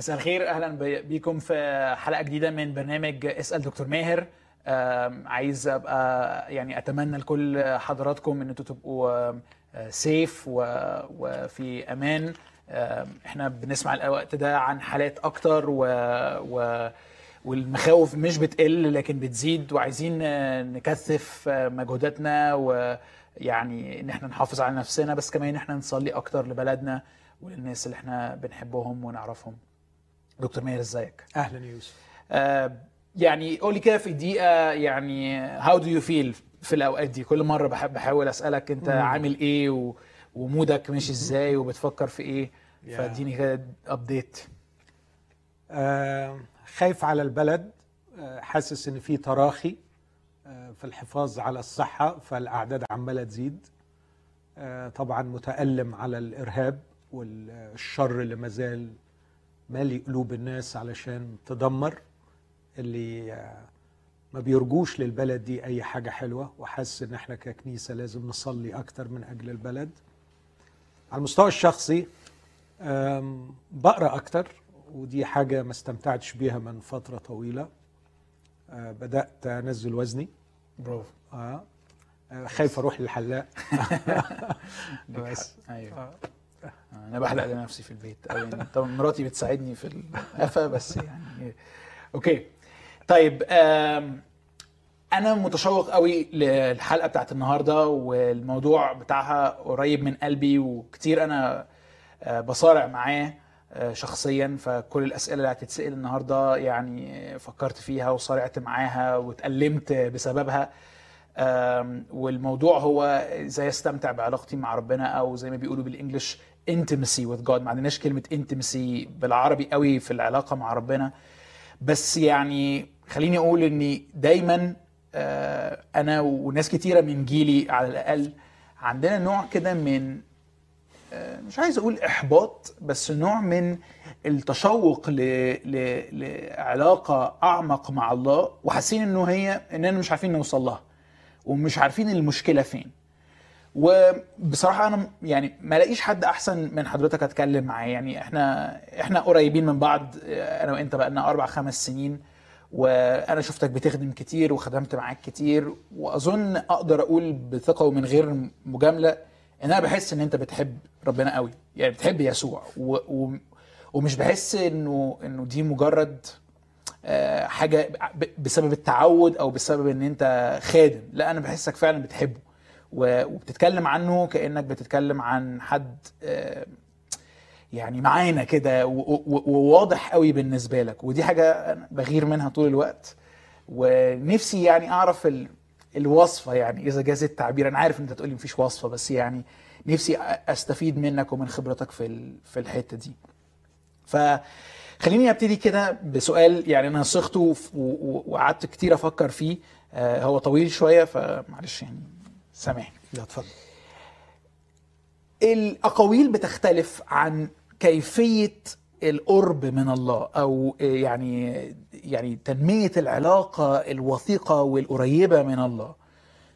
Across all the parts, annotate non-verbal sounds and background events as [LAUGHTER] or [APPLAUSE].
مساء الخير أهلا بيكم في حلقة جديدة من برنامج اسأل دكتور ماهر. عايز أبقى يعني أتمنى لكل حضراتكم إن أنتوا تبقوا سيف وفي أمان. إحنا بنسمع الوقت ده عن حالات أكتر و, و والمخاوف مش بتقل لكن بتزيد وعايزين آه، نكثف آه، مجهوداتنا ويعني إن إحنا نحافظ على نفسنا بس كمان ان إحنا نصلي أكتر لبلدنا وللناس اللي إحنا بنحبهم ونعرفهم. دكتور ماهر ازيك؟ أهلا. يوسف. آه يعني قولي كده في دقيقة يعني how do you feel في الأوقات دي؟ كل مرة بحب بحاول أسألك أنت عامل إيه و... ومودك ماشي إزاي وبتفكر في إيه. فاديني كده update آه خايف على البلد. آه حاسس إن في تراخي آه في الحفاظ على الصحة فالأعداد عمالة تزيد. آه طبعا متألم على الإرهاب والشر اللي مازال مالي قلوب الناس علشان تدمر اللي آه ما بيرجوش للبلد دي أي حاجة حلوة وحاسس إن إحنا ككنيسة لازم نصلي أكتر من أجل البلد. على المستوى الشخصي بقرأ أكتر ودي حاجة ما استمتعتش بيها من فترة طويلة. أه، بدأت أنزل وزني. برافو. آه أه، خايف أروح للحلاق. [LAUGHS] بس [LAUGHS] أيوه. آه. أنا بحلق لنفسي في البيت. أو يعني طبعا مراتي بتساعدني في القفا بس يعني أوكي. طيب أنا متشوق قوي للحلقة بتاعت النهارده والموضوع بتاعها قريب من قلبي وكتير أنا آه، بصارع معاه آه، شخصيا. فكل الأسئلة اللي هتتسأل النهارده يعني فكرت فيها وصارعت معاها واتألمت بسببها. والموضوع هو إزاي أستمتع بعلاقتي مع ربنا أو زي ما بيقولوا بالإنجلش intimacy with God. ما عندناش كلمة intimacy بالعربي قوي في العلاقة مع ربنا. بس يعني خليني أقول إني دايما آه، أنا وناس كتيرة من جيلي على الأقل عندنا نوع كده من آه، مش عايز أقول إحباط بس نوع من التشوق ل... ل... لعلاقة أعمق مع الله وحاسين إنه هي إننا مش عارفين نوصل لها ومش عارفين المشكلة فين. وبصراحة أنا يعني ما لاقيش حد أحسن من حضرتك أتكلم معاه. يعني إحنا إحنا قريبين من بعض آه، أنا وأنت بقالنا أربع خمس سنين وأنا شفتك بتخدم كتير وخدمت معاك كتير وأظن أقدر أقول بثقة ومن غير مجاملة إن أنا بحس إن أنت بتحب ربنا قوي. يعني بتحب يسوع. و... و... ومش بحس إنه إنه دي مجرد آه، حاجة بسبب التعود أو بسبب إن أنت خادم. لا أنا بحسك فعلا بتحبه. وبتتكلم عنه كأنك بتتكلم عن حد آه، يعني معانا كده وواضح قوي بالنسبة لك. ودي حاجة بغير منها طول الوقت. ونفسي يعني أعرف ال... الوصفة يعني إذا جاز التعبير. أنا عارف إن أنت تقولي مفيش وصفة بس يعني نفسي أستفيد منك ومن خبرتك في. في الحتة دي. فخليني أبتدي كده بسؤال يعني أنا و- وقعدت كتير أفكر فيه. آه، هو طويل شوية فمعلش يعني سامحني. لا اتفضل. الأقاويل بتختلف عن كيفية القرب من الله أو يعني يعني تنمية العلاقة الوثيقة والقريبة من الله.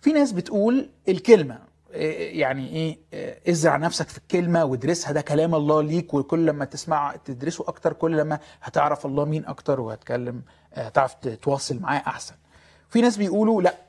في ناس بتقول الكلمة يعني إيه إيه، ازرع نفسك في الكلمة وادرسها ده كلام الله ليك وكل لما تسمع تدرسه أكتر كل لما هتعرف الله مين أكتر وهتكلم هتعرف تتواصل معاه أحسن. في ناس بيقولوا لأ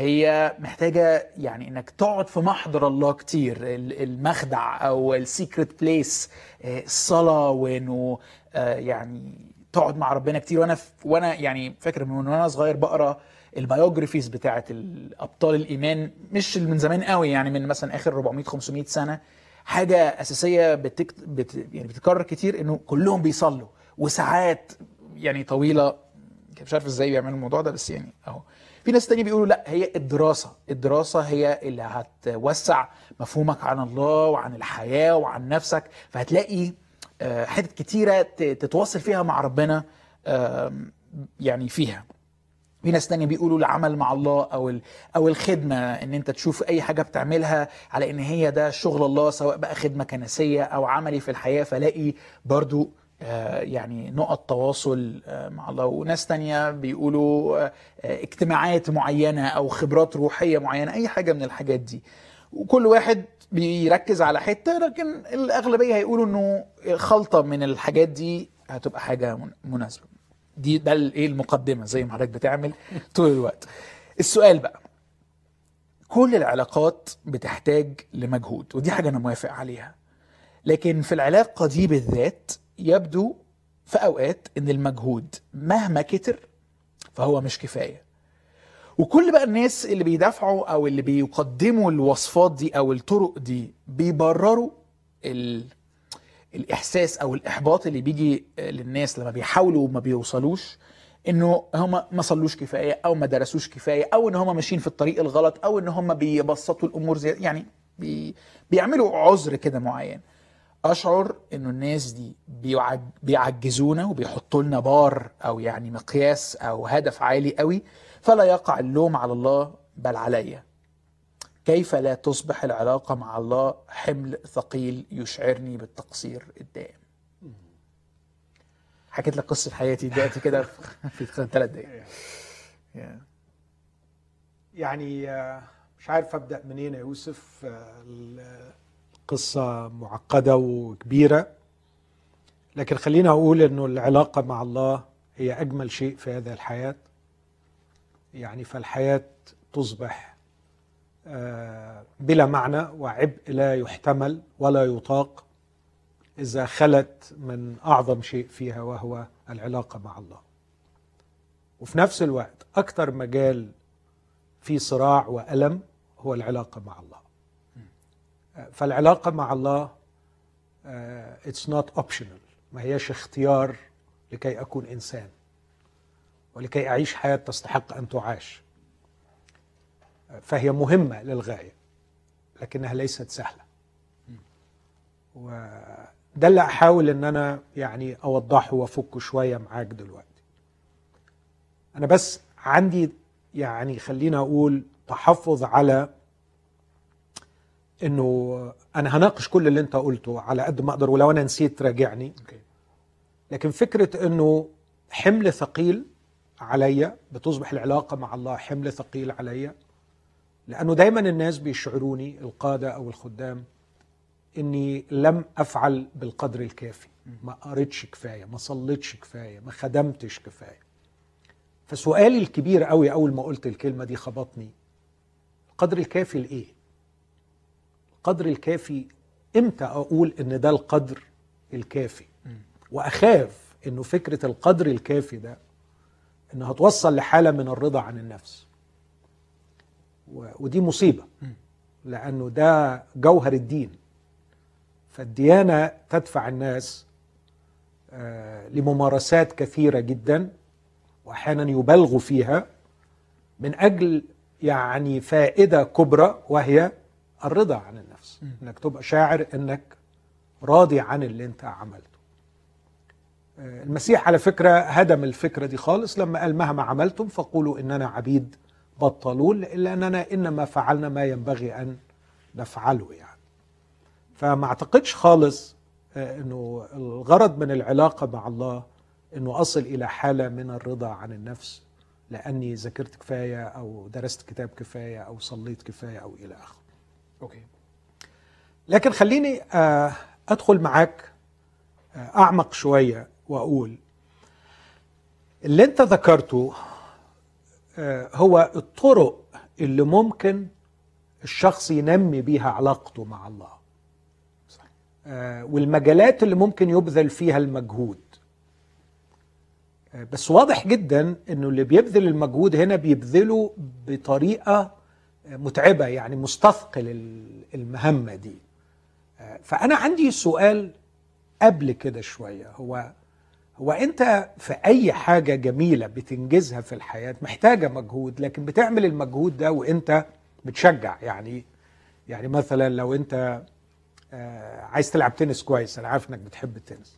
هي محتاجة يعني إنك تقعد في محضر الله كتير. ال- المخدع أو ال secret place الصلاة وإنه آه، يعني تقعد مع ربنا كتير. وأنا وأنا يعني فاكر من وأنا صغير بقرأ ال biographies بتاعت الأبطال الإيمان. مش من زمان قوي يعني من مثلا آخر 400 500 سنة. حاجة أساسية بتك... بت... يعني بتتكرر كتير إنه كلهم بيصلوا. وساعات يعني طويلة مش عارف إزاي بيعملوا الموضوع ده بس يعني أهو. في ناس تانية بيقولوا لا هي الدراسة. الدراسة هي اللي هتوسع مفهومك عن الله وعن الحياة وعن نفسك. فهتلاقي آه، حتت كتيرة تتواصل فيها مع ربنا يعني فيها. في ناس تانية بيقولوا العمل مع الله أو ال- أو الخدمة إن أنت تشوف أي حاجة بتعملها على إن هي ده شغل الله سواء بقى خدمة كنسية أو عملي في الحياة فلاقي برضو يعني نقط تواصل آه، مع الله. وناس تانية بيقولوا آه، آه، اجتماعات معينة أو خبرات روحية معينة أي حاجة من الحاجات دي. وكل واحد بيركز على حتة لكن الأغلبية هيقولوا أنه خلطة من الحاجات دي هتبقى حاجة من- مناسبة. دي ده الايه المقدمة زي ما حضرتك بتعمل [LAUGHS] طول الوقت. السؤال بقى كل العلاقات بتحتاج لمجهود ودي حاجة أنا موافق عليها. لكن في العلاقة دي بالذات يبدو في أوقات إن المجهود مهما كتر فهو مش كفاية. وكل بقى الناس اللي بيدافعوا أو اللي بيقدموا الوصفات دي أو الطرق دي بيبرروا ال... الإحساس أو الإحباط اللي بيجي للناس لما بيحاولوا وما بيوصلوش إنه هم ما صلوش كفاية أو ما درسوش كفاية أو إن هم ماشيين في الطريق الغلط أو إن هم بيبسطوا الأمور زي يعني بي... بيعملوا عذر كده معين. أشعر إنه الناس دي بيعج... بيعجزونا وبيحطوا لنا بار أو يعني مقياس أو هدف عالي قوي فلا يقع اللوم على الله بل عليا. كيف لا تصبح العلاقة مع الله حمل ثقيل يشعرني بالتقصير الدائم؟ حكيت لك قصة حياتي دلوقتي كده [LAUGHS] في ثلاث دقايق. يعني آه، مش عارف أبدأ منين يا يوسف القصة معقدة وكبيرة. لكن خلينا أقول إنه العلاقة مع الله هي أجمل شيء في هذه الحياة. يعني فالحياة تصبح آه، بلا معنى وعبء لا يحتمل ولا يطاق إذا خلت من أعظم شيء فيها وهو العلاقة مع الله. وفي نفس الوقت أكثر مجال في صراع وألم هو العلاقة مع الله. فالعلاقة مع الله it's not optional ما هياش اختيار لكي أكون إنسان ولكي أعيش حياة تستحق أن تعاش. فهي مهمة للغاية لكنها ليست سهلة. وده اللي أحاول إن أنا يعني أوضحه وأفكه شوية معاك دلوقتي. أنا بس عندي يعني خلينا أقول تحفظ على إنه أنا هناقش كل اللي أنت قلته على قد ما أقدر ولو أنا نسيت راجعني. لكن فكرة إنه حمل ثقيل عليا بتصبح العلاقة مع الله حمل ثقيل عليا لأنه دايما الناس بيشعروني القادة أو الخدام إني لم أفعل بالقدر الكافي. ما قريتش كفاية ما صليتش كفاية ما خدمتش كفاية. فسؤالي الكبير قوي أول ما قلت الكلمة دي خبطني. القدر الكافي لإيه؟ القدر الكافي. إمتى أقول إن ده القدر الكافي؟ وأخاف انه فكرة القدر الكافي ده إنها توصل لحالة من الرضا عن النفس. ودي مصيبة. لأنه ده جوهر الدين. فالديانة تدفع الناس آه، لممارسات كثيرة جدا واحيانا يبالغوا فيها من أجل يعني فائدة كبرى وهي الرضا عن النفس. إنك تبقى شاعر إنك راضي عن اللي أنت عملته. آه، المسيح على فكرة هدم الفكرة دي خالص. لما قال مهما عملتم فقولوا إننا عبيد بطلون الا اننا إنما فعلنا ما ينبغي أن نفعله يعني. فما أعتقدش خالص آه، إنه الغرض من العلاقة مع الله إنه أصل إلى حالة من الرضا عن النفس لأني ذاكرت كفاية أو درست كتاب كفاية أو صليت كفاية أو إلى آخره. أوكي. لكن خليني آه، أدخل معاك آه، أعمق شوية وأقول اللي أنت ذكرته آه، هو الطرق اللي ممكن الشخص ينمي بيها علاقته مع الله. صح. والمجالات اللي ممكن يبذل فيها المجهود. بس واضح جدا إنه اللي بيبذل المجهود هنا بيبذله بطريقة متعبة يعني مستثقل ال- المهمة دي. فأنا عندي سؤال قبل كده شوية. هو هو أنت في أي حاجة جميلة بتنجزها في الحياة؟ محتاجة مجهود لكن بتعمل المجهود ده وأنت بتشجع. يعني يعني مثلا لو أنت آه، عايز تلعب تنس كويس أنا عارف إنك بتحب التنس.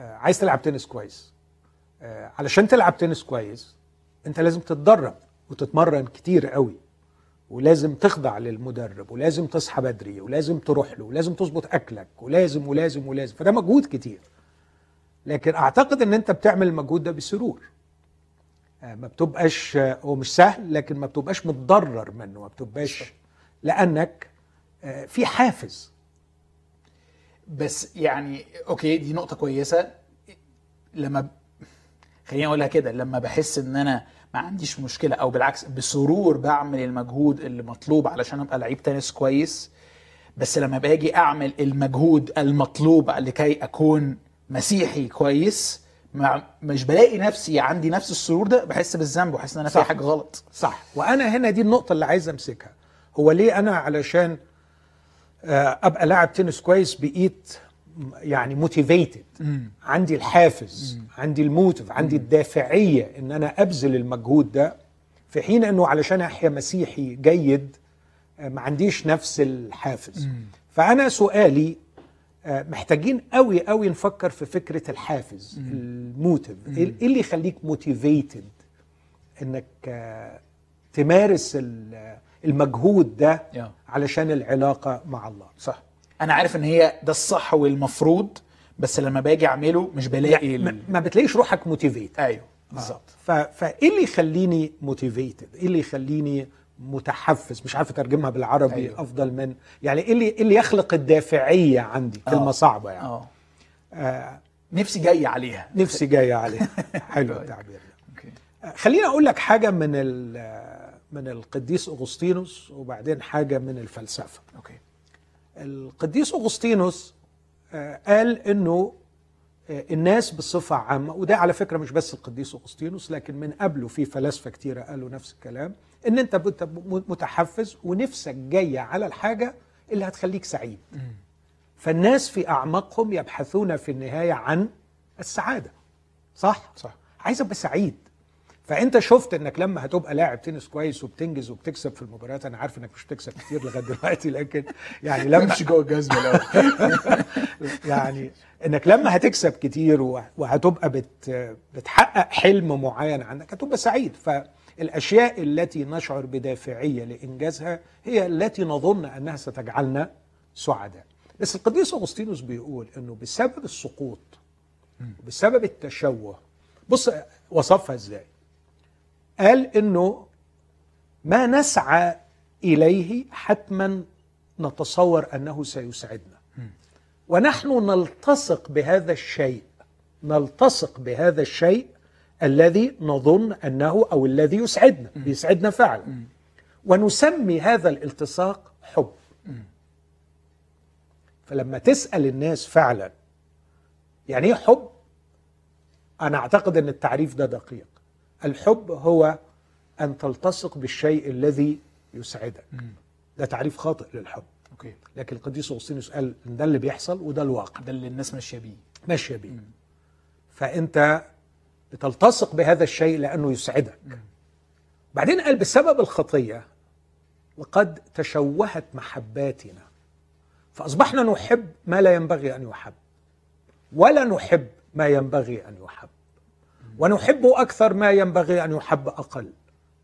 آه، عايز تلعب تنس كويس. آه، علشان تلعب تنس كويس أنت لازم تتدرب وتتمرن كتير قوي. ولازم تخضع للمدرب ولازم تصحى بدري ولازم تروح له ولازم تظبط أكلك ولازم ولازم ولازم. فده مجهود كتير. لكن أعتقد إن أنت بتعمل المجهود ده بسرور. آه، ما بتبقاش آه، هو مش سهل لكن ما بتبقاش متضرر منه ما بتبقاش لأنك آه، في حافز. بس يعني أوكي دي نقطة كويسة. لما خليني أقولها كده لما بحس إن أنا ما عنديش مشكلة أو بالعكس بسرور بعمل المجهود اللي مطلوب علشان أبقى لعيب تنس كويس. بس لما باجي أعمل المجهود المطلوب لكي أكون مسيحي كويس مش بلاقي نفسي عندي نفس السرور ده بحس بالذنب وحاسس إن أنا في. حاجة غلط. صح. وأنا هنا دي النقطة اللي عايز أمسكها. هو ليه أنا علشان آه، أبقى لاعب تنس كويس بقيت يعني motivated عندي الحافز عندي ال motive عندي الدافعية إن أنا أبذل المجهود ده. في حين إنه علشان أحيا مسيحي جيد آه، ما عنديش نفس الحافز. فأنا سؤالي آه، محتاجين قوي قوي نفكر في فكرة الحافز ال motive. إيه اللي يخليك motivated إنك آه، تمارس ال- المجهود ده يا. علشان العلاقة مع الله. صح. أنا عارف إن هي ده الصح والمفروض بس لما باجي أعمله مش بلاقي يعني ما- ال... ما بتلاقيش روحك motivated أيوه بالظبط. ف... فايه اللي يخليني motivated إيه اللي يخليني متحفز؟ مش عارف أترجمها بالعربي. أيوه. أفضل من يعني إيه اللي إيه اللي يخلق الدافعية عندي؟ كلمة آه. صعبة يعني. آه. آه. نفسي جاي عليها. نفسي جاية عليها. [LAUGHS] حلو طيب. التعبير ده. آه، خليني أقول لك حاجة من من القديس أغسطينوس وبعدين حاجة من الفلسفة. أوكي. القديس أغسطينوس آه، قال إنه آه، الناس بصفة عامة وده على فكرة مش بس القديس أغسطينوس لكن من قبله في فلاسفة كتيرة قالوا نفس الكلام إن أنت بت- متحفز ونفسك جاية على الحاجة اللي هتخليك سعيد. فالناس في أعماقهم يبحثون في النهاية عن السعادة. صح؟ صح. عايز ابقى سعيد فأنت شفت إنك لما هتبقى لاعب تنس كويس وبتنجز وبتكسب في المباريات أنا عارف إنك مش بتكسب كتير لغاية دلوقتي لكن يعني لما امشي جوه الجزمة [LAUGHS] يعني إنك لما هتكسب كتير وه- وهتبقى بت بتحقق حلم معين عندك هتبقى سعيد. فالأشياء التي نشعر بدافعية لإنجازها هي التي نظن أنها ستجعلنا سعداء. بس القديس أغسطينوس بيقول إنه بسبب السقوط بسبب التشوه بص وصفها إزاي؟ قال إنه ما نسعى إليه حتما نتصور أنه سيسعدنا. ونحن نلتصق بهذا الشيء نلتصق بهذا الشيء الذي نظن أنه أو الذي يسعدنا بيسعدنا فعلا. ونسمي هذا الالتصاق حب. فلما تسأل الناس فعلا يعني إيه حب؟ أنا أعتقد إن التعريف ده دقيق. الحب هو أن تلتصق بالشيء الذي يسعدك. ده تعريف خاطئ للحب. أوكي. لكن القديس اغسطينوس قال ده اللي بيحصل وده الواقع ده اللي الناس ماشية بيه. ماشية بيه. فأنت بتلتصق بهذا الشيء لأنه يسعدك. بعدين قال بسبب الخطية لقد تشوهت محباتنا. فأصبحنا نحب ما لا ينبغي أن يحب ولا نحب ما ينبغي أن يحب. ونحب أكثر ما ينبغي أن يحب أقل.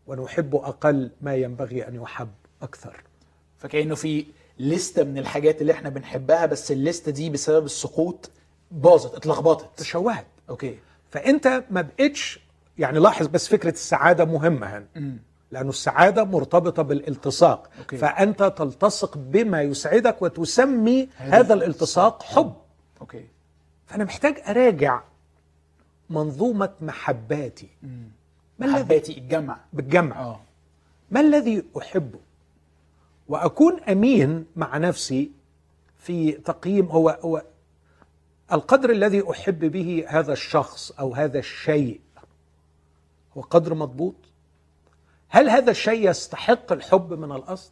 ونحب أقل ما ينبغي أن يحب أكثر. فكأنه في لستة من الحاجات اللي إحنا بنحبها بس الليستة دي بسبب السقوط باظت اتلخبطت. تشوهت. okay. فأنت ما بقتش يعني لاحظ بس فكرة السعادة مهمة هنا. لأن السعادة مرتبطة بالالتصاق. okay. فأنت تلتصق بما يسعدك وتسمي هذا الالتصاق حب. okay. فأنا محتاج أراجع منظومة محباتي. ما الذي محباتي الجمع. بالجمع. آه. ما الذي أحبه؟ وأكون أمين مع نفسي في تقييم هو هو القدر الذي أحب به هذا الشخص أو هذا الشيء هو قدر مضبوط؟ هل هذا الشيء يستحق الحب من الأصل؟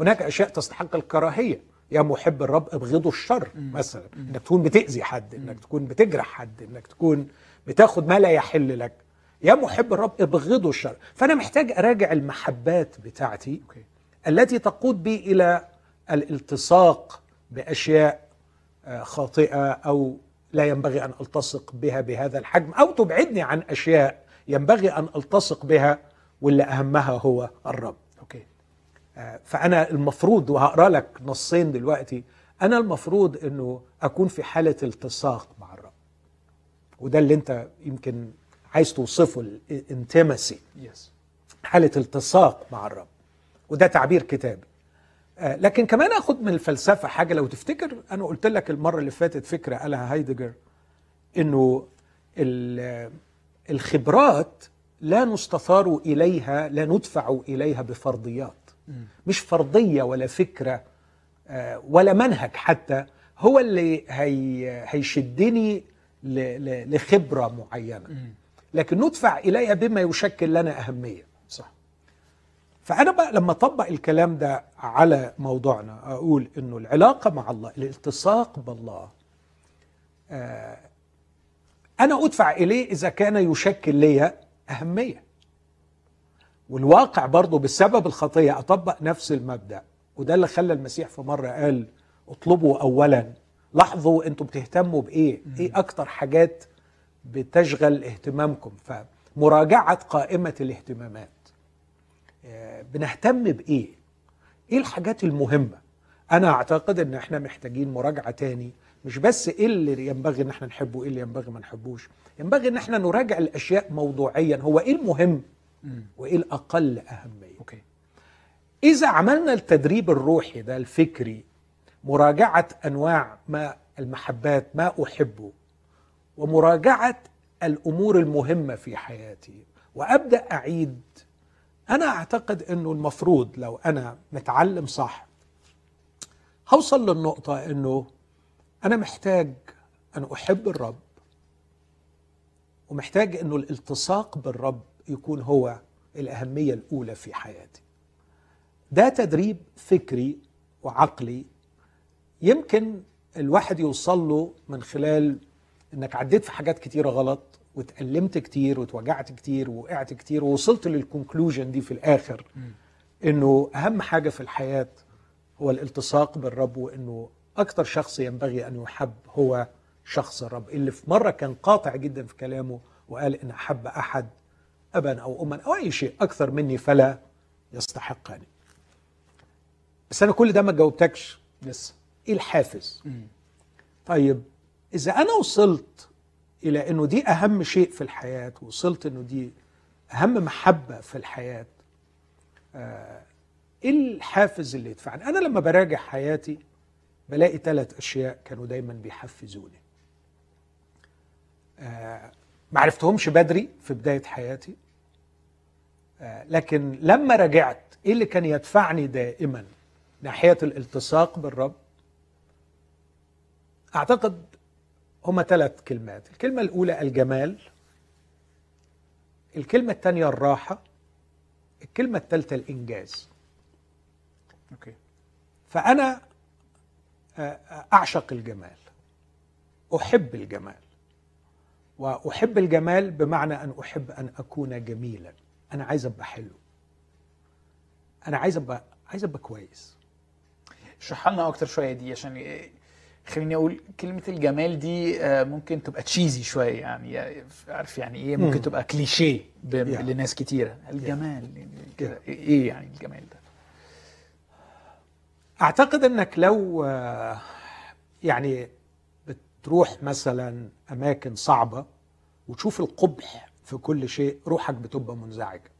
هناك أشياء تستحق الكراهية. يا محب الرب ابغضوا الشر مثلا. إنك تكون بتأذي حد إنك تكون بتجرح حد إنك تكون بتاخد ما لا يحل لك. يا محب الرب ابغضوا الشر. فأنا محتاج أراجع المحبات بتاعتي أوكي. التي تقود بي إلى الالتصاق بأشياء آه، خاطئة أو لا ينبغي أن ألتصق بها بهذا الحجم أو تبعدني عن أشياء ينبغي أن ألتصق بها واللي أهمها هو الرب. أوكي. آه، فأنا المفروض وهقرأ لك نصين دلوقتي أنا المفروض إنه أكون في حالة التصاق وده اللي انت يمكن عايز توصفه الانتمسي يس حالة التصاق مع الرب. وده تعبير كتابي. آه، لكن كمان أخد من الفلسفة حاجة لو تفتكر أنا قلت لك المرة اللي فاتت فكرة قالها هايدجر إنه ال- الخبرات لا نستثار إليها لا ندفع إليها بفرضيات. مش فرضية ولا فكرة آه، ولا منهج حتى. هو اللي هي هيشدني ل- ل- لخبرة معينة. لكن ندفع إليها بما يشكل لنا أهمية. صح. فأنا بقى لما أطبق الكلام ده على موضوعنا أقول إنه العلاقة مع الله الالتصاق بالله آه، أنا أدفع إليه إذا كان يشكل لي أهمية. والواقع برضه بسبب الخطية أطبق نفس المبدأ. وده اللي خلى المسيح في مرة قال اطلبوا اولا لاحظوا أنتم بتهتموا بإيه؟ إيه أكتر حاجات بتشغل اهتمامكم؟ فمراجعة قائمة الاهتمامات. آه، بنهتم بإيه؟ إيه الحاجات المهمة؟ أنا أعتقد إن إحنا محتاجين مراجعة تاني مش بس إيه اللي ينبغي إن إحنا نحبه وايه اللي ينبغي ما نحبوش. ينبغي إن إحنا نراجع الأشياء موضوعيا. هو إيه المهم؟ وإيه الأقل أهمية؟ أوكي. إذا عملنا التدريب الروحي ده الفكري مراجعة أنواع ما المحبات ما احبه ومراجعة الأمور المهمة في حياتي. وأبدأ أعيد. أنا أعتقد إنه المفروض لو أنا متعلم صح هوصل للنقطة إنه أنا محتاج أن أحب الرب ومحتاج إنه الالتصاق بالرب يكون هو الأهمية الأولى في حياتي. ده تدريب فكري وعقلي يمكن الواحد يوصل له من خلال إنك عديت في حاجات كتيرة غلط واتألمت كتير واتوجعت كتير ووقعت كتير ووصلت للكونكلوجن دي في الآخر إنه أهم حاجة في الحياة هو الالتصاق بالرب وإنه أكتر شخص ينبغي أن يحب هو شخص الرب. اللي في مرة كان قاطع جدا في كلامه وقال إن أحب أحد ابا أو اما أو أي شيء أكثر مني فلا يستحقني. بس أنا كل ده ما جاوبتكش. لسه إيه الحافز طيب إذا أنا وصلت إلى إنه دي أهم شيء في الحياة وصلت إنه دي أهم محبة في الحياة آه، إيه الحافز اللي يدفعني؟ أنا لما براجع حياتي بلاقي ثلاث أشياء كانوا دايما بيحفزوني. آه، ما عرفتهمش بدري في بداية حياتي آه، لكن لما رجعت إيه اللي كان يدفعني دائما؟ ناحية الالتصاق بالرب أعتقد هما ثلاث كلمات. الكلمة الأولى الجمال الكلمة الثانية الراحة الكلمة الثالثة الإنجاز. أوكي. فأنا آه، أعشق الجمال. أحب الجمال. وأحب الجمال بمعنى أن أحب أن أكون جميلا. أنا عايز أبقى حلو. أنا عايز أبقى عايز أبقى كويس. اشرح لنا أكتر شوية دي عشان خليني أقول كلمة الجمال دي آه، ممكن تبقى تشيزي شوية يعني عارف يعني إيه؟ ممكن مم. تبقى كليشيه Yeah. لناس كتيرة. الجمال كده؟ إيه يعني الجمال ده؟ أعتقد إنك لو آه، يعني بتروح مثلا أماكن صعبة وتشوف القبح في كل شيء روحك بتبقى منزعجة.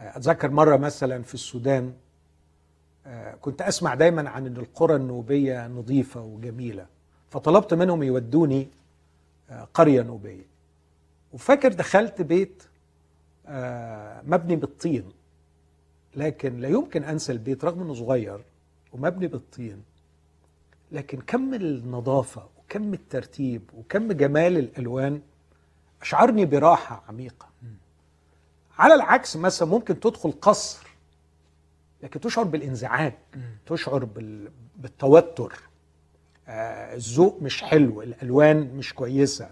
آه، أتذكر مرة مثلا في السودان كنت أسمع دايما عن إن القرى النوبية نظيفة وجميلة فطلبت منهم يودوني آه، قرية نوبية. وفاكر دخلت بيت آه، مبني بالطين لكن لا يمكن أنسى البيت رغم إنه صغير ومبني بالطين. لكن كم النظافة وكم الترتيب وكم جمال الألوان أشعرني براحة عميقة. على العكس مثلا ممكن تدخل قصر لكن تشعر بالانزعاج تشعر بال... بالتوتر آه الذوق مش حلو الألوان مش كويسة.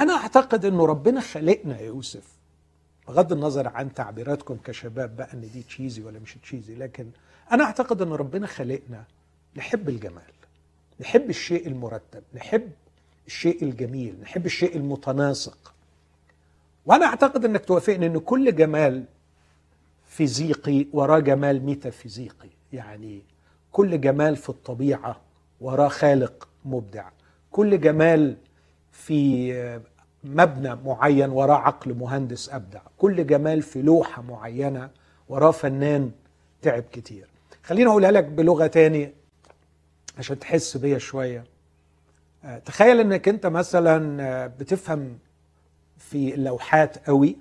أنا أعتقد إنه ربنا خلقنا يا يوسف بغض النظر عن تعبيراتكم كشباب بقى إن دي تشيزي ولا مش تشيزي لكن أنا أعتقد ان ربنا خلقنا نحب الجمال نحب الشيء المرتب نحب الشيء الجميل نحب الشيء المتناسق وأنا أعتقد إنك توافقني إن كل جمال فيزيقي وراه جمال ميتافيزيقي يعني كل جمال في الطبيعة وراه خالق مبدع. كل جمال في مبنى معين وراه عقل مهندس أبدع. كل جمال في لوحة معينة وراه فنان تعب كتير. خليني أقولها لك بلغة تاني عشان تحس بيا شوية. آه، تخيل إنك أنت مثلا آه، بتفهم في اللوحات قوي.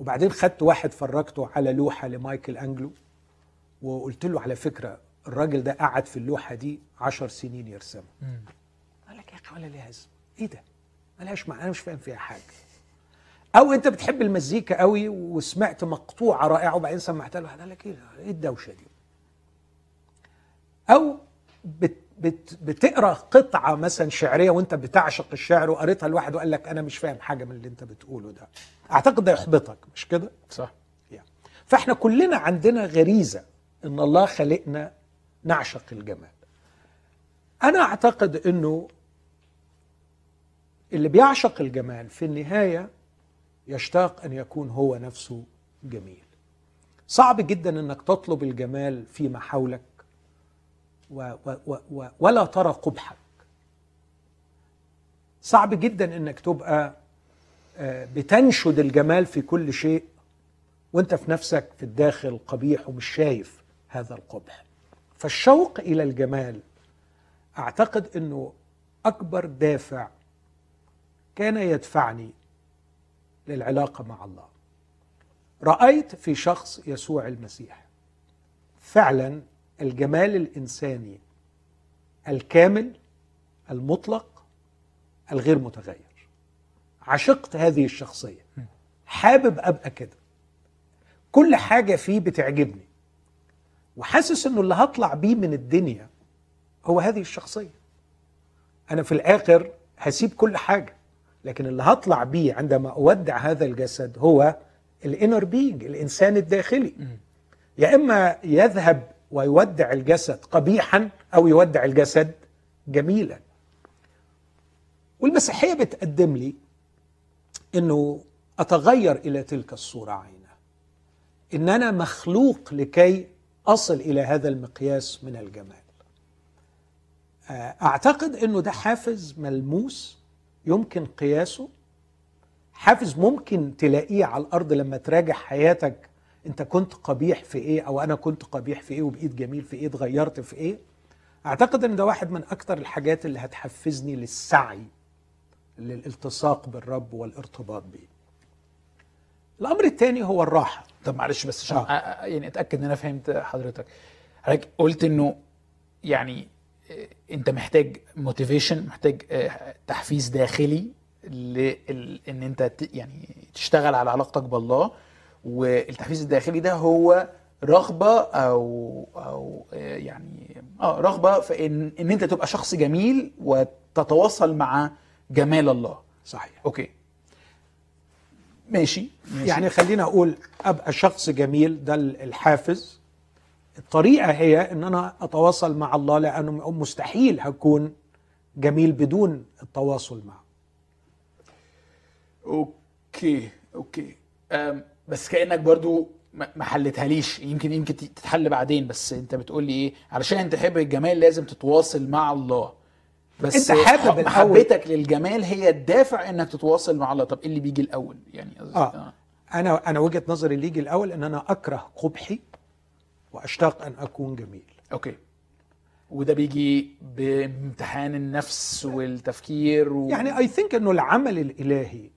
وبعدين خدت واحد فرجته على لوحة لمايكل أنجلو وقلت له على فكرة الراجل ده قعد في اللوحة دي عشر سنين يرسمها. قال لك يا أخي ولا ليها اسم إيه ده؟ ملهاش معنى أنا مش فاهم فيها حاجة. أو أنت بتحب المزيكا قوي وسمعت مقطوعة رائعة وبعدين سمعتها له قال لك إيه إيه الدوشة دي؟ أو بت بت بتقرأ قطعة مثلا شعرية وانت بتعشق الشعر وقريتها لواحد وقال لك أنا مش فاهم حاجة من اللي انت بتقوله ده. أعتقد ده يحبطك مش كده؟ صح. يعني. فإحنا كلنا عندنا غريزة إن الله خلقنا نعشق الجمال. أنا أعتقد إنه اللي بيعشق الجمال في النهاية يشتاق أن يكون هو نفسه جميل. صعب جدا إنك تطلب الجمال فيما حولك و و و ولا ترى قبحك. صعب جدا إنك تبقى آه، بتنشد الجمال في كل شيء وأنت في نفسك في الداخل قبيح ومش شايف هذا القبح. فالشوق إلى الجمال أعتقد إنه أكبر دافع كان يدفعني للعلاقة مع الله. رأيت في شخص يسوع المسيح. فعلا الجمال الإنساني الكامل المطلق الغير متغير. عشقت هذه الشخصية. حابب أبقى كده. كل حاجة فيه بتعجبني. وحاسس إنه اللي هطلع بيه من الدنيا هو هذه الشخصية. أنا في الآخر هسيب كل حاجة. لكن اللي هطلع بيه عندما أودع هذا الجسد هو الإنر بينج الإنسان الداخلي. يا إما يذهب ويودع الجسد قبيحا أو يودع الجسد جميلا. والمسيحية بتقدم لي إنه أتغير إلى تلك الصورة عينها ان أنا مخلوق لكي أصل إلى هذا المقياس من الجمال. أعتقد إنه ده حافز ملموس يمكن قياسه حافز ممكن تلاقيه على الأرض لما تراجع حياتك انت كنت قبيح في إيه أو أنا كنت قبيح في إيه وبقيت جميل في إيه اتغيرت في إيه؟ اعتقد ان ده واحد من أكتر الحاجات اللي هتحفزني للسعي للالتصاق بالرب والارتباط به الامر الثاني هو الراحة. طب معلش بس عشان آه. يعني اتأكد إن أنا فهمت حضرتك. حضرتك قلت إنه يعني أنت محتاج موتيفيشن محتاج تحفيز داخلي لأن أنت يعني تشتغل على علاقتك بالله. والتحفيز الداخلي ده هو رغبة أو أو يعني آه رغبة في إن إن أنت تبقى شخص جميل وتتواصل مع جمال الله. صحيح. أوكي. ماشي, ماشي. يعني خلينا أقول أبقى شخص جميل ده الحافز. الطريقة هي إن أنا أتواصل مع الله لأنه مستحيل هكون جميل بدون التواصل معه. okay okay. أم بس كأنك برضو ما حلتهاليش. يمكن يمكن تتحل بعدين بس انت بتقول لي إيه؟ علشان تحب الجمال لازم تتواصل مع الله. بس انت حابب محبتك للجمال هي الدافع انك تتواصل مع الله. طب إيه اللي بيجي الأول؟ يعني آه. آه. أنا أنا وجهة نظري اللي يجي الأول إن أنا أكره قبحي وأشتاق أن أكون جميل. أوكي. وده بيجي بامتحان النفس والتفكير و... يعني اي ثينك إنه العمل الإلهي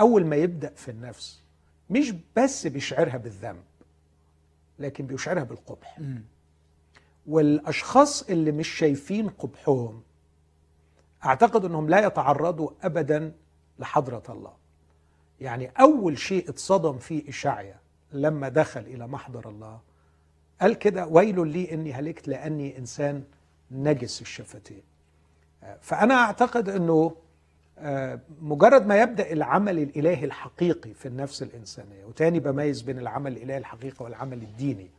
أول ما يبدأ في النفس مش بس بيشعرها بالذنب لكن بيشعرها بالقبح. م. والأشخاص اللي مش شايفين قبحهم أعتقد إنهم لا يتعرضوا ابدا لحضرة الله. يعني أول شيء اتصدم فيه إشعيا لما دخل إلى محضر الله قال كده ويل لي إني هلكت لأني إنسان نجس الشفتين. فأنا أعتقد إنه مجرد ما يبدأ العمل الإلهي الحقيقي في النفس الإنسانية وتاني بميز بين العمل الإلهي الحقيقي والعمل الديني.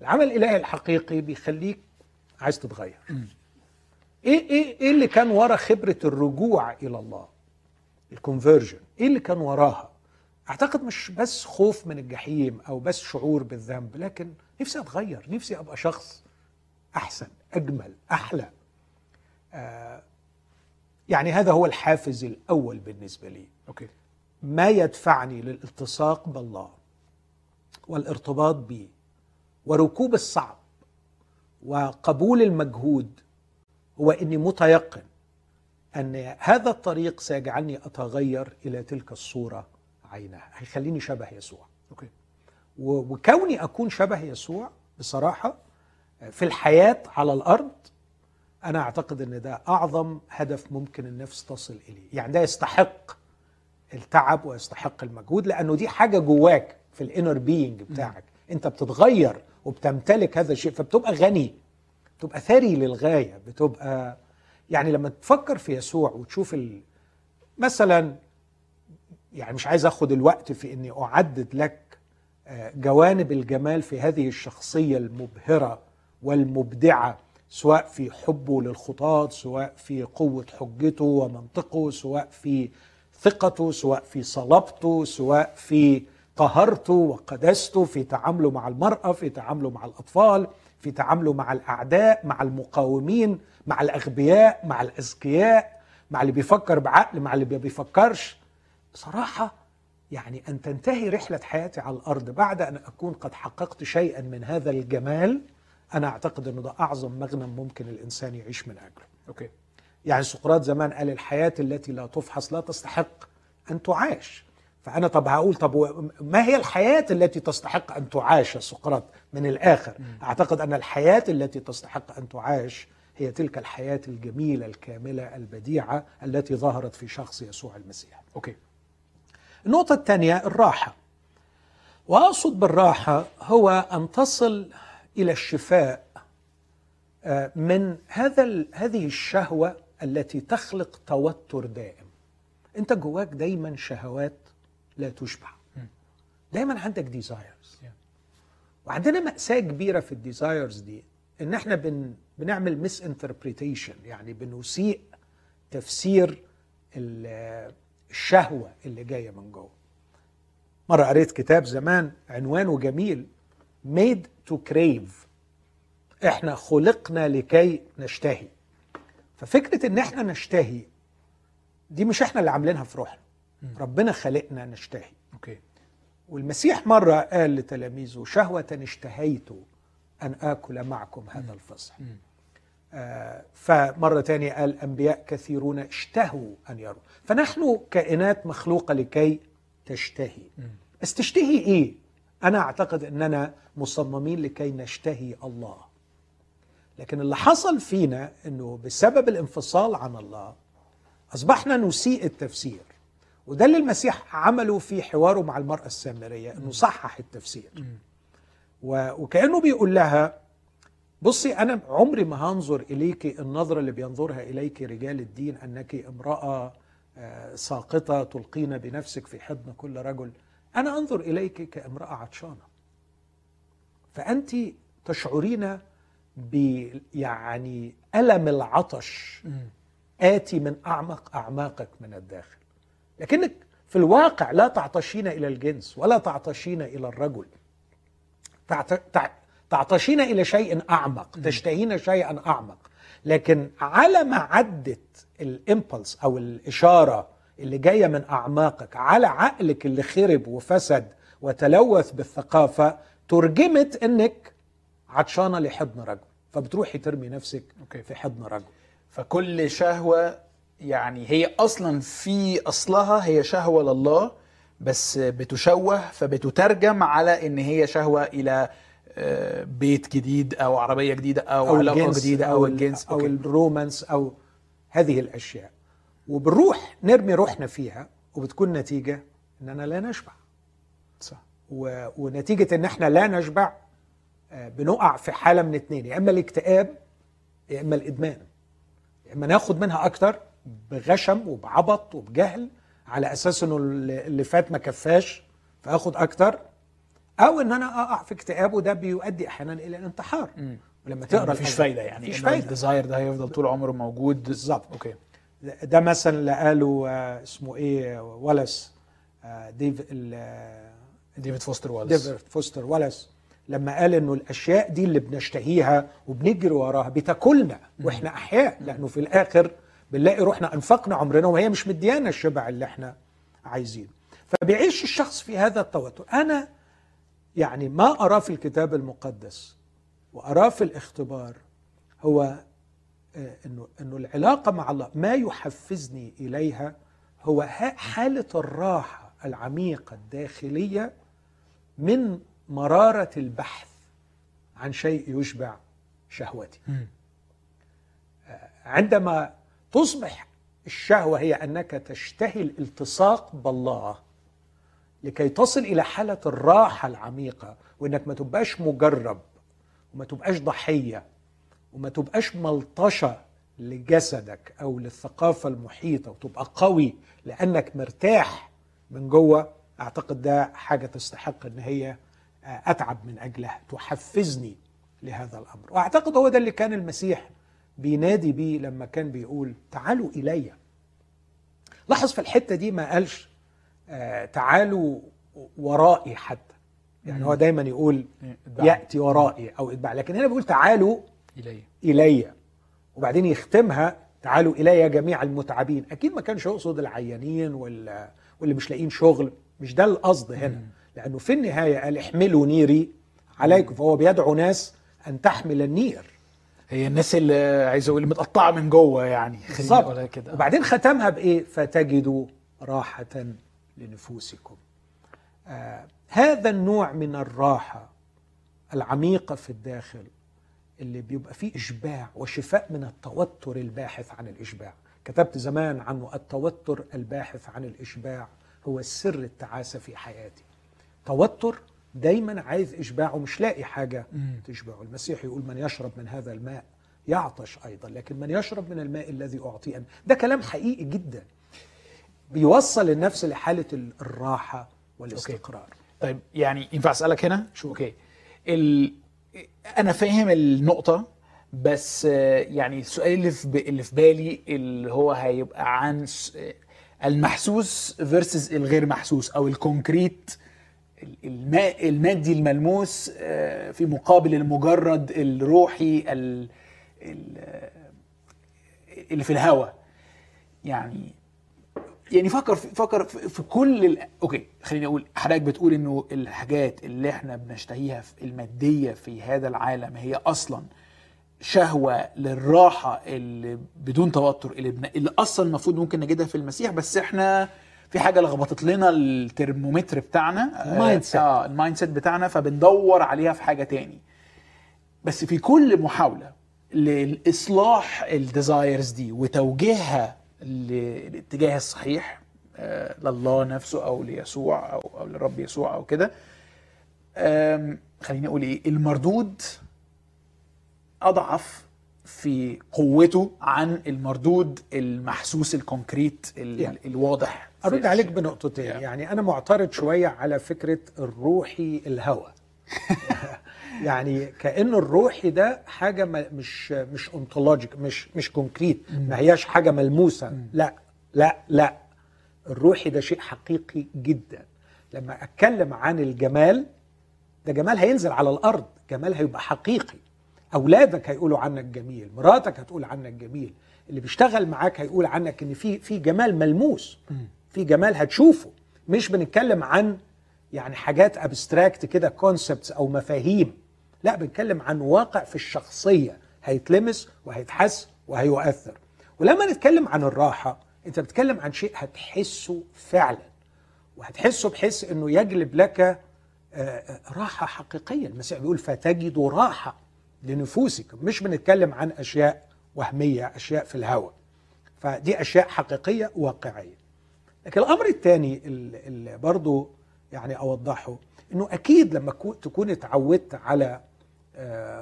العمل الإلهي الحقيقي بيخليك عايز تتغير. إيه إيه إيه اللي كان ورا خبرة الرجوع إلى الله؟ ال conversion إيه اللي كان وراها؟ أعتقد مش بس خوف من الجحيم أو بس شعور بالذنب لكن نفسي أتغير نفسي أبقى شخص أحسن أجمل أحلى. آه يعني هذا هو الحافز الأول بالنسبة لي. okay. ما يدفعني للالتصاق بالله والارتباط به وركوب الصعب وقبول المجهود هو إني متيقن أن هذا الطريق سيجعلني أتغير إلى تلك الصورة عينها. هيخليني شبه يسوع. okay. وكوني أكون شبه يسوع بصراحة في الحياة على الأرض أنا أعتقد إن ده أعظم هدف ممكن النفس تصل إليه. يعني ده يستحق التعب ويستحق المجهود لأنه دي حاجة جواك في ال inner being بتاعك. أنت بتتغير وبتمتلك هذا الشيء فبتبقى غني بتبقى ثري للغاية بتبقى يعني لما تفكر في يسوع وتشوف ال... مثلا يعني مش عايز آخد الوقت في إني أعدد لك آه، جوانب الجمال في هذه الشخصية المبهرة والمبدعة. سواء في حبه للخطاة سواء في قوة حجته ومنطقه سواء في ثقته سواء في صلابته سواء في قهرته وقداسته في تعامله مع المرأة في تعامله مع الأطفال في تعامله مع الأعداء مع المقاومين مع الأغبياء مع الاذكياء مع اللي بيفكر بعقل مع اللي ما بيفكرش. بصراحه يعني أن تنتهي رحلة حياتي على الأرض بعد أن أكون قد حققت شيئا من هذا الجمال أنا أعتقد إنه ده أعظم مغنم ممكن الإنسان يعيش من أجله. أوكي. يعني سقراط زمان قال الحياة التي لا تفحص لا تستحق أن تعاش. فأنا طب هقول طب ما هي الحياة التي تستحق أن تعاش يا سقراط من الآخر؟ أعتقد أن الحياة التي تستحق أن تعاش هي تلك الحياة الجميلة الكاملة البديعة التي ظهرت في شخص يسوع المسيح. أوكي. النقطة الثانية الراحة. وأقصد بالراحة هو أن تصل إلى الشفاء آه، من هذا هذه الشهوة التي تخلق توتر دائم. أنت جواك دايما شهوات لا تشبع. دايما عندك desires. وعندنا مأساة كبيرة في ال desires دي إن إحنا بن بنعمل misinterpretation يعني بنسيء تفسير ال- الشهوة اللي جاية من جوه. مرة قريت كتاب زمان عنوانه جميل made to crave. إحنا خلقنا لكي نشتهي. ففكرة إن إحنا نشتهي دي مش إحنا اللي عاملينها في روحنا. ربنا خلقنا نشتهي. أوكي. والمسيح مرة قال لتلاميذه شهوة اشتهيت أن آكل معكم هذا الفصح. آه فمرة تانية قال أنبياء كثيرون اشتهوا أن يروا. فنحن كائنات مخلوقة لكي تشتهي. بس تشتهي إيه؟ أنا أعتقد أننا مصممين لكي نشتهي الله. لكن اللي حصل فينا أنه بسبب الانفصال عن الله أصبحنا نسيء التفسير. وده اللي المسيح عمله في حواره مع المرأة السامرية أنه صحح التفسير. وكأنه بيقول لها بصي أنا عمري ما هنظر إليك النظرة اللي بينظرها إليك رجال الدين أنك امرأة آه، ساقطة تلقين بنفسك في حضن كل رجل. أنا أنظر إليك كامرأة عطشانة. فأنت تشعرين ب يعني ألم العطش آتي من أعمق أعماقك من الداخل. لكنك في الواقع لا تعطشين إلى الجنس ولا تعطشين إلى الرجل. تعطشين إلى شيء أعمق تشتهين شيئا أعمق. لكن على ما عدت الإمبلس أو الإشارة اللي جاية من أعماقك على عقلك اللي خرب وفسد وتلوث بالثقافة ترجمت إنك عطشانة لحضن رجل فبتروحي ترمي نفسك okay. في حضن رجل فكل شهوة يعني هي أصلا في أصلها هي شهوة لله بس بتشوه فبتترجم على إن هي شهوة إلى آه، بيت جديد أو عربية جديدة أو, أو علاقة الجنس جديدة أو, الجنس أو okay. ال romance أو هذه الأشياء وبنروح نرمي روحنا فيها وبتكون نتيجة إننا لا نشبع. صح. و... ونتيجة إن إحنا لا نشبع آه، بنقع في حالة من اتنين يا إما الاكتئاب يا إما الإدمان. يا إما ناخد منها أكتر بغشم وبعبط وبجهل على أساس إنه اللي فات ما كفاش فآخد أكتر. أو إن أنا أقع في اكتئاب وده بيؤدي أحيانا إلى الانتحار. ولما تقرأ مفيش فايدة يعني. مفيش إنه فايدة. ال desire ده هيفضل طول عمره موجود. بالظبط. okay. ده مثلا اللي قاله آه، اسمه إيه والاس آه، ديف آه، ديفيد فوستر والاس ديفيد فوستر والاس لما قال إنه الأشياء دي اللي بنشتهيها وبنجري وراها بتاكلنا وإحنا أحياء لأنه في الآخر بنلاقي روحنا أنفقنا عمرنا وهي مش مديانا الشبع اللي إحنا عايزينه فبيعيش الشخص في هذا التوتر. أنا يعني ما اراه في الكتاب المقدس واراه في الاختبار هو انه إنه العلاقة مع الله ما يحفزني إليها هو حالة الراحة العميقة الداخلية من مرارة البحث عن شيء يشبع شهوتي مم. عندما تصبح الشهوة هي أنك تشتهي الالتصاق بالله لكي تصل إلى حالة الراحة العميقة وإنك ما تبقاش مجرب وما تبقاش ضحية وما تبقاش ملطشة لجسدك أو للثقافة المحيطة وتبقى قوي لأنك مرتاح من جوه أعتقد ده حاجة تستحق إن هي آه، أتعب من أجلها تحفزني لهذا الأمر. وأعتقد هو ده اللي كان المسيح بينادي بيه لما كان بيقول تعالوا إلي. لاحظ في الحتة دي ما قالش آه تعالوا ورائي حتى. يعني هو دايما يقول اتبعني. يأتي ورائي أو اتبع لكن هنا بيقول تعالوا إلي. إلي. وبعدين يختمها تعالوا إلي جميع المتعبين. أكيد ما كانش يقصد العيانين وال- واللي مش لاقيين شغل. مش ده القصد هنا. لأنه في النهاية قال احملوا نيري عليكم. فهو بيدعو ناس أن تحمل النير. هي الناس اللي عايز أقول متقطعة من جوه يعني. بالظبط. كده. وبعدين ختمها بإيه؟ فتجدوا راحة لنفوسكم. آه هذا النوع من الراحة العميقة في الداخل اللي بيبقى فيه إشباع وشفاء من التوتر الباحث عن الإشباع. كتبت زمان عنه التوتر الباحث عن الإشباع هو سر التعاسة في حياتي. توتر دايما عايز اشباع ومش لاقي حاجة مم. تشبعه. المسيح يقول من يشرب من هذا الماء يعطش أيضا لكن من يشرب من الماء الذي اعطيه أنا. ده كلام حقيقي جدا. بيوصل النفس لحالة الراحة والاستقرار. طيب يعني ينفع أسألك هنا؟ sure? okay. ال... أنا فاهم النقطة بس يعني السؤال اللي في. اللي في بالي اللي هو هيبقى عن المحسوس versus الغير محسوس أو ال concrete المادي الملموس آه، في مقابل المجرد الروحي ال... ال... اللي في الهواء يعني يعني فكر في فكر في في كل ال... okay خليني أقول حضرتك بتقول إنه الحاجات اللي إحنا بنشتهيها في المادية في هذا العالم هي أصلا شهوة للراحة اللي بدون توتر اللي, بن... اللي أصلا المفروض ممكن نجدها في المسيح بس إحنا في حاجة لخبطت لنا الترمومتر بتاعنا ال mindset. آه ال mindset بتاعنا فبندور عليها في حاجة تاني بس في كل محاولة لاصلاح ال desires دي وتوجيهها للاتجاه الصحيح آه، لله نفسه أو ليسوع أو أو للرب يسوع أو كده خليني أقول إيه المردود أضعف في قوته عن المردود المحسوس ال concrete ال- يعني. الواضح أرد عليك. بنقطتين يعني. يعني أنا معترض شوية على فكرة الروحي الهوا [LAUGHS] يعني كأن الروحي ده حاجة ما- مش مش ontologic مش مش concrete ما هياش حاجة ملموسة. لا لا لا. الروحي ده شيء حقيقي جدا. لما أتكلم عن الجمال ده جمال هينزل على الأرض. جمال هيبقى حقيقي. أولادك هيقولوا عنك جميل. مراتك هتقول عنك جميل. اللي بيشتغل معاك هيقول عنك إن في في جمال ملموس. في جمال هتشوفه. مش بنتكلم عن يعني حاجات abstract كده concepts أو مفاهيم. لا بنتكلم عن واقع في الشخصية هيتلمس وهيتحس وهيؤثر. ولما نتكلم عن الراحة انت بتتكلم عن شيء هتحسه فعلا. وهتحسه بحيث إنه يجلب لك آه، آه، راحة حقيقية. المسيح بيقول فتجدوا راحة لنفوسكم مش بنتكلم عن أشياء وهمية أشياء في الهوى فدي أشياء حقيقية واقعية. لكن الأمر الثاني اللي برضو يعني أوضحه إنه أكيد لما كو- تكون اتعودت على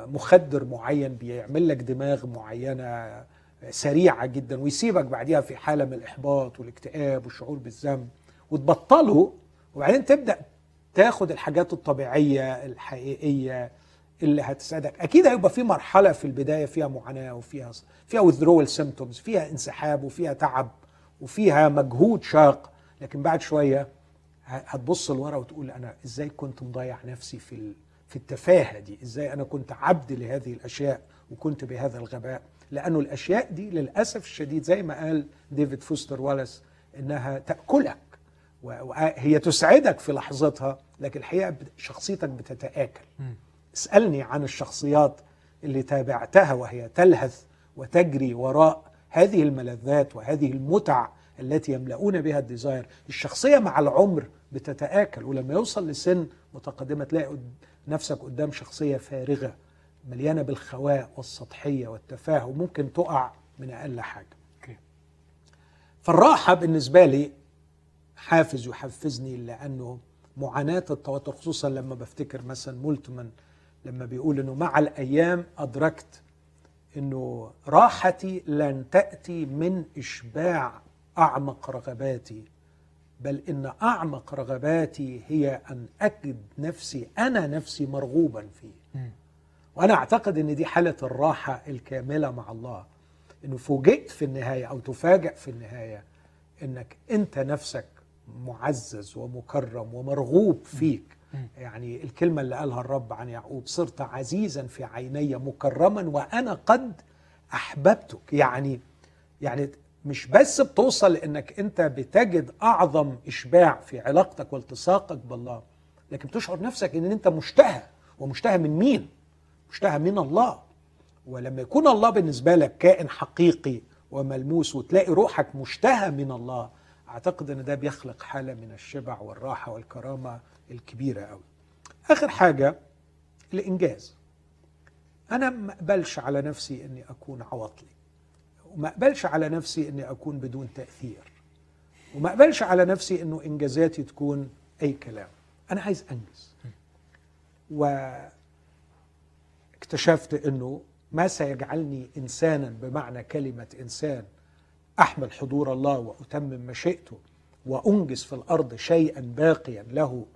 مخدر معين بيعمل لك دماغ معينة سريعة جدا ويسيبك بعديها في حالة من الإحباط والاكتئاب والشعور بالذنب وتبطله. وبعدين تبدأ تاخد الحاجات الطبيعية الحقيقية اللي هتساعدك. أكيد هيبقى في مرحلة في البداية فيها معاناة وفيها فيها withdrawal symptoms فيها انسحاب وفيها تعب وفيها مجهود شاق. لكن بعد شوية هتبص لورا وتقول أنا إزاي كنت مضيع نفسي في في التفاهة دي إزاي أنا كنت عبد لهذه الأشياء وكنت بهذا الغباء؟ لأنه الأشياء دي للأسف الشديد زي ما قال ديفيد فوستر والاس إنها تأكلك و- وهي تسعدك في لحظتها لكن الحقيقة بت- شخصيتك بتتآكل. اسألني عن الشخصيات اللي تابعتها وهي تلهث وتجري وراء هذه الملذات وهذه المتع التي يملؤون بها الديزاير. الشخصية مع العمر بتتآكل ولما يوصل لسن متقدمة تلاقي نفسك قدام شخصية فارغة مليانة بالخواء والسطحية والتفاهه وممكن تقع من أقل حاجة. فالراحة بالنسبة لي حافز يحفزني لأنه معاناة التوتر خصوصا لما بفتكر مثلا مولتمان لما بيقول إنه مع الأيام أدركت إنه راحتي لن تأتي من إشباع أعمق رغباتي. بل إن أعمق رغباتي هي أن اجد نفسي أنا نفسي مرغوبا فيه. وأنا أعتقد إن دي حالة الراحة الكاملة مع الله. إنه فوجئت في النهاية أو تفاجأ في النهاية إنك أنت نفسك معزز ومكرم ومرغوب فيك. يعني الكلمة اللي قالها الرب عن يعقوب صرت عزيزا في عيني مكرما وأنا قد أحببتك. يعني يعني مش بس بتوصل لأنك أنت بتجد أعظم إشباع في علاقتك والتصاقك بالله لكن بتشعر نفسك أن أنت مشتهى. ومشتهى من مين؟ مشتهى من الله. ولما يكون الله بالنسبة لك كائن حقيقي وملموس وتلاقي روحك مشتهى من الله أعتقد إن ده بيخلق حالة من الشبع والراحة والكرامة الكبيرة قوي آخر حاجة الإنجاز. أنا ما أقبلش على نفسي إني أكون عواطلي. وما أقبلش على نفسي إني أكون بدون تأثير. وما أقبلش على نفسي إنه إنجازاتي تكون أي كلام. أنا عايز أنجز. واكتشفت إنه ما سيجعلني إنسانا بمعنى كلمة إنسان أحمل حضور الله وأتمم مشيئته وأنجز في الأرض شيئا باقيا له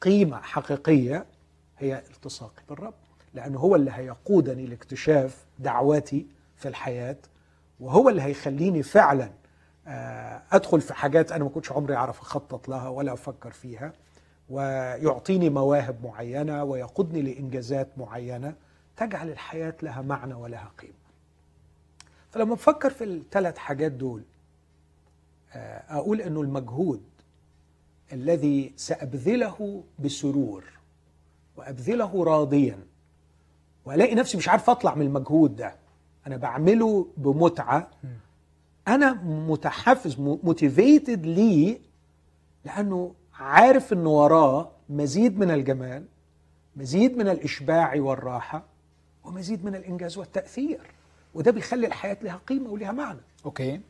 قيمة حقيقية هي التصاقي بالرب. لأنه هو اللي هيقودني لاكتشاف دعواتي في الحياة وهو اللي هيخليني فعلا آه، أدخل في حاجات أنا ما كنتش عمري أعرف أخطط لها ولا أفكر فيها ويعطيني مواهب معينة ويقودني لإنجازات معينة تجعل الحياة لها معنى ولها قيمة. فلما بفكر في الثلاث حاجات دول آه، أقول إنه المجهود الذي سأبذله بسرور وأبذله راضيا وألاقي نفسي مش عارف أطلع من المجهود ده أنا بعمله بمتعة. أنا متحفز موتيفيتد ليه؟ لأنه عارف إن وراه مزيد من الجمال مزيد من الإشباع والراحة ومزيد من الإنجاز والتأثير. وده بيخلي الحياة لها قيمة ولها معنى. أوكي.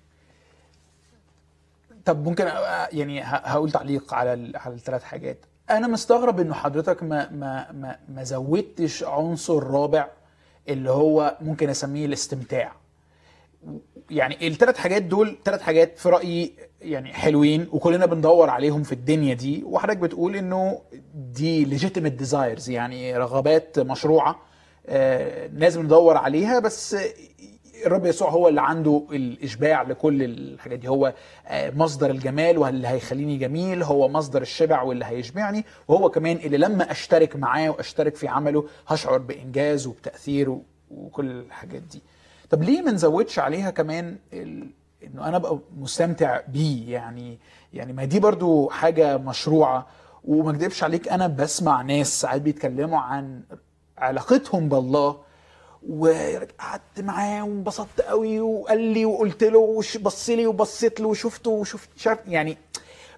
طب ممكن يعني هقول تعليق على على الثلاث حاجات. أنا مستغرب إنه حضرتك ما ما ما, ما زودتش عنصر رابع اللي هو ممكن أسميه الاستمتاع. يعني الثلاث حاجات دول ثلاث حاجات في رأيي يعني حلوين وكلنا بندور عليهم في الدنيا دي. وحضرتك بتقول إنه دي legitimate desires يعني رغبات مشروعة آه لازم ندور عليها بس الرب يسوع هو اللي عنده الإشباع لكل الحاجات دي. هو آه، مصدر الجمال واللي هيخليني جميل هو مصدر الشبع واللي هيشبعني وهو كمان اللي لما أشترك معاه وأشترك في عمله هشعر بإنجاز وبتأثير وكل الحاجات دي. طب ليه ما نزودش عليها كمان ال... إنه أنا ابقى مستمتع بيه؟ يعني يعني ما دي برضو حاجة مشروعة. وما اكذبش عليك أنا بسمع ناس ساعات بيتكلموا عن علاقتهم بالله وقعدت معاه وانبسطت قوي وقال لي وقلت له وبص لي وبصيت له وشفته وشفت شاف يعني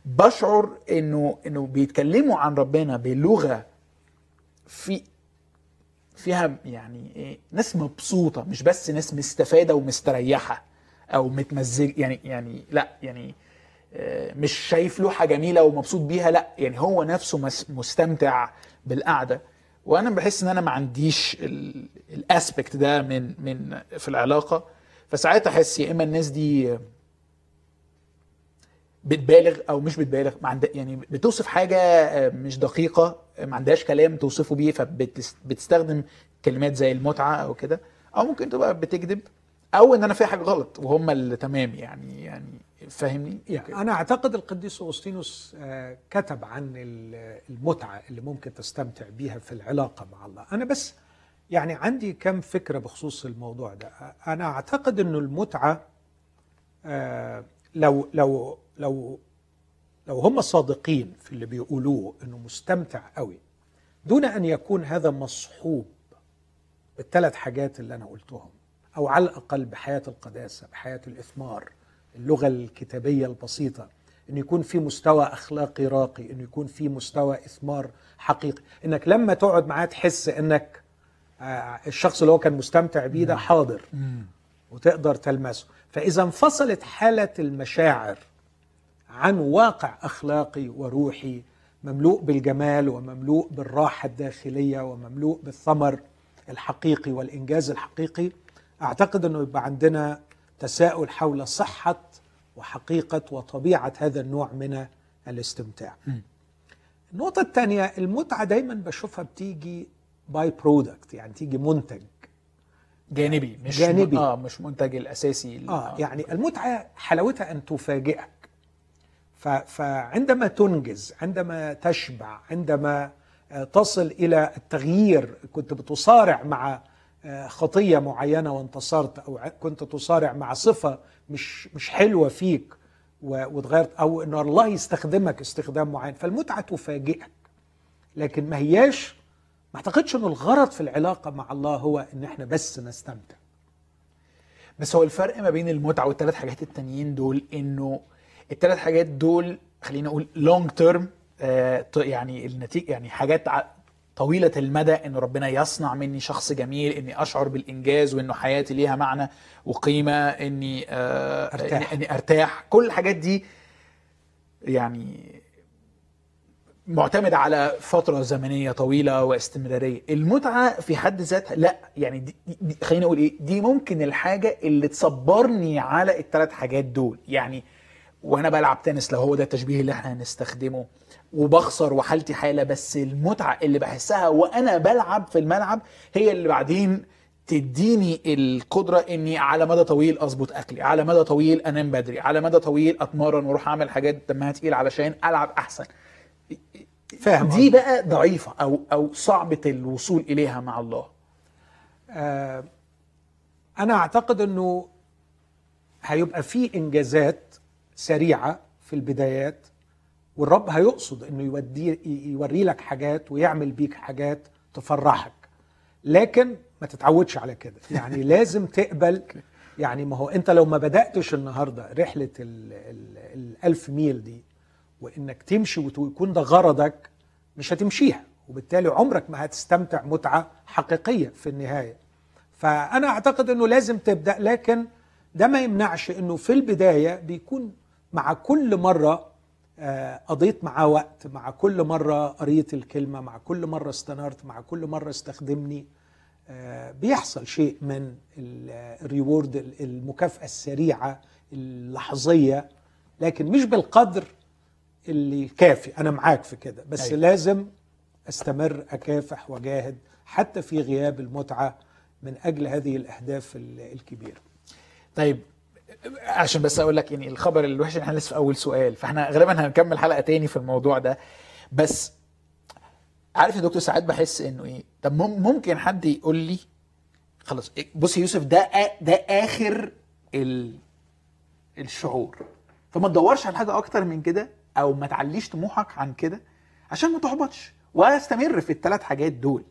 بشعر انه إنه بيتكلموا عن ربنا بلغة في فيها يعني إيه ناس مبسوطة مش بس ناس مستفادة ومستريحة أو متمزج يعني يعني لا يعني آه، مش شايف لوحه جميلة ومبسوط بيها لا يعني هو نفسه مستمتع بالقعدة. وأنا بحس إن أنا ما عنديش الاسبكت ده من من في العلاقة. فساعات أحس يا إما الناس دي بتبالغ أو مش بتبالغ ما عند يعني بتوصف حاجة مش دقيقة ما عندهاش كلام توصفه بيه فبتستخدم كلمات زي المتعة أو كده أو ممكن تبقى بتكذب أو إن أنا في حاجة غلط وهم اللي تمام يعني يعني فاهمني؟ يعني أنا أعتقد القديس أغسطينوس آه، كتب عن المتعة اللي ممكن تستمتع بيها في العلاقة مع الله. أنا بس يعني عندي كم فكرة بخصوص الموضوع ده. أنا أعتقد إنه المتعة آه، لو لو لو لو هم صادقين في اللي بيقولوه إنه مستمتع قوي دون أن يكون هذا مصحوب بالثلاث حاجات اللي أنا قلتهم أو على الأقل بحياة القداسة بحياة الإثمار اللغة الكتابية البسيطة انه يكون في مستوى أخلاقي راقي انه يكون في مستوى إثمار حقيقي. إنك لما تقعد معاه تحس إنك آه، الشخص اللي هو كان مستمتع بيه ده حاضر وتقدر تلمسه. فإذا انفصلت حالة المشاعر عن واقع أخلاقي وروحي مملوء بالجمال ومملوء بالراحة الداخلية ومملوء بالثمر الحقيقي والإنجاز الحقيقي أعتقد إنه يبقى عندنا تساؤل حول صحة وحقيقة وطبيعة هذا النوع من الاستمتاع. النقطة الثانية المتعة دايما بشوفها بتيجي by-product يعني تيجي منتج جانبي مش جانبي. آه مش منتج الأساسي آه يعني المتعة حلاوتها أن تفاجئك ف- فعندما تنجز عندما تشبع عندما آه، تصل إلى التغيير كنت بتصارع مع آه، خطية معينة وانتصرت أو كنت تصارع مع صفة مش مش حلوة فيك واتغيرت أو إن الله يستخدمك استخدام معين فالمتعة تفاجئك. لكن ما هياش ما أعتقدش انه الغرض في العلاقة مع الله هو إن إحنا بس نستمتع. بس هو الفرق ما بين المتعة والثلاث حاجات التانيين دول إنه الثلاث حاجات دول خلينا أقول لونج تيرم يعني النتيجه يعني حاجات طويلة المدى إن ربنا يصنع مني شخص جميل إني أشعر بالإنجاز وإنه حياتي ليها معنى وقيمة إني آه أرتاح. إني, إني أرتاح. كل الحاجات دي يعني معتمد على فترة زمنية طويلة واستمرارية. المتعة في حد ذاتها لا. يعني دي, دي خليني أقول إيه دي ممكن الحاجة اللي تصبرني على الثلاث حاجات دول. يعني وأنا بلعب تنس لو هو ده التشبيه اللي إحنا هنستخدمه. وبخسر وحالتي حالة بس المتعة اللي بحسها وأنا بلعب في الملعب هي اللي بعدين تديني القدرة اني على مدى طويل اظبط اكلي على مدى طويل انام بدري على مدى طويل اتمرن وأروح اعمل حاجات دمها تقيل علشان العب احسن. فاهم دي بقى ضعيفة أو أو صعبة الوصول إليها مع الله. آه، أنا أعتقد إنه هيبقى في إنجازات سريعة في البدايات والرب هيقصد إنه يودي يوري لك حاجات ويعمل بيك حاجات تفرحك. لكن ما تتعودش على كده. يعني [LAUGHS] لازم تقبل يعني ما هو أنت لو ما بدأتش النهارده رحلة ال- ال- الألف ميل دي وإنك تمشي ويكون ده غرضك مش هتمشيها. وبالتالي عمرك ما هتستمتع متعة حقيقية في النهاية. فأنا أعتقد إنه لازم تبدأ. لكن ده ما يمنعش إنه في البداية بيكون مع كل مرة قضيت معاه وقت مع كل مرة قريت الكلمة مع كل مرة استنرت مع كل مرة استخدمني. آه، بيحصل شيء من ال- الريورد ال- المكافأة السريعة اللحظية لكن مش بالقدر اللي كافي. أنا معاك في كده بس أيوة. لازم أستمر أكافح وأجاهد حتى في غياب المتعة من أجل هذه الأهداف ال- الكبيرة. طيب عشان بس أقول لك يعني الخبر الوحش إن إحنا لسه في أول سؤال فإحنا غالبا هنكمل حلقة تاني في الموضوع ده. بس عارف يا دكتور ساعات بحس إنه إيه طب مم- ممكن حد يقول لي خلاص بص يا يوسف ده ده آخر ال الشعور. فما تدورش على حاجة أكتر من كده أو ما تعليش طموحك عن كده عشان ما تحبطش وأستمر في الثلاث حاجات دول.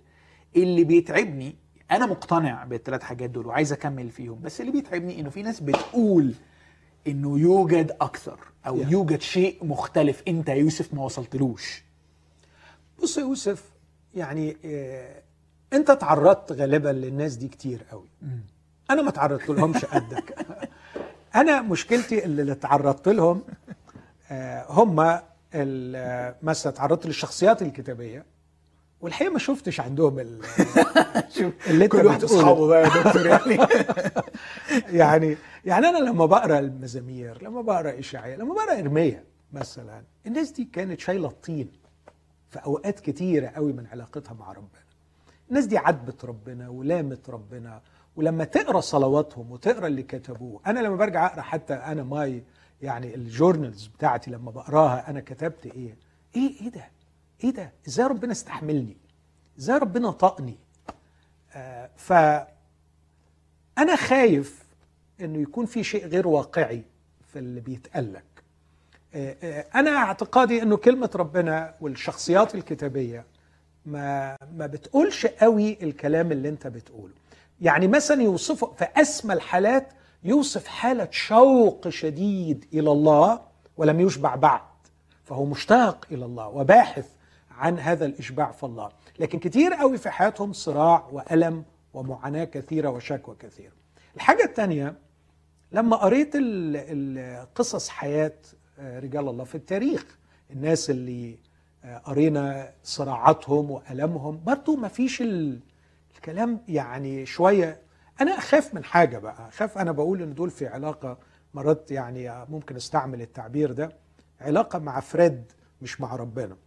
اللي بيتعبني أنا مقتنع بالثلاث حاجات دول وعايز أكمل فيهم بس اللي بيتعبني إنه في ناس بتقول إنه يوجد أكثر أو Yeah. يوجد شيء مختلف أنت يا يوسف ما وصلتلوش. بص يا يوسف يعني آه، أنت تعرضت غالبا للناس دي كتير قوي. أنا ما تعرضت لهمش قدك. [LAUGHS] أنا مشكلتي اللي تعرضت لهم آه، هم ال- آه، مثلا تعرضت للشخصيات الكتابية والحقيقة ما شفتش عندهم ال- [LAUGHS] اللي انت كل واحد. اصحابه بقى يا دكتور يعني. [LAUGHS] يعني يعني أنا لما بقرأ المزامير لما بقرأ اشعياء لما بقرأ ارميا مثلا الناس دي كانت شايلة الطين في أوقات كتيرة قوي من علاقتها مع ربنا. الناس دي عاتبت ربنا ولامت ربنا ولما تقرأ صلواتهم وتقرأ اللي كتبوه أنا لما برجع أقرأ حتى أنا my يعني ال journals بتاعتي لما بقراها أنا كتبت إيه؟ إيه إيه ده؟ إيه ده؟ إزاي ربنا استحملني؟ إزاي ربنا طايقني؟ آه ف أنا خايف إنه يكون في شيء غير واقعي في اللي بيتقال لك. آه، آه، أنا اعتقادي إنه كلمة ربنا والشخصيات الكتابية ما ما بتقولش قوي الكلام اللي أنت بتقوله. يعني مثلا يوصفه في أسمى الحالات يوصف حالة شوق شديد إلى الله ولم يشبع بعد فهو مشتاق إلى الله وباحث عن هذا الإشباع في الله. لكن كتير قوي في حياتهم صراع وألم ومعاناة كثيرة وشكوى كثيره الحاجة الثانية لما قريت قصص حياة آه، رجال الله في التاريخ الناس اللي آه، قرينا صراعاتهم وألمهم برضو ما فيش ال- الكلام يعني شوية. أنا أخاف من حاجة بقى أخاف أنا بقول إن دول في علاقة مرات يعني ممكن أستعمل التعبير ده علاقة مع فريد مش مع ربنا.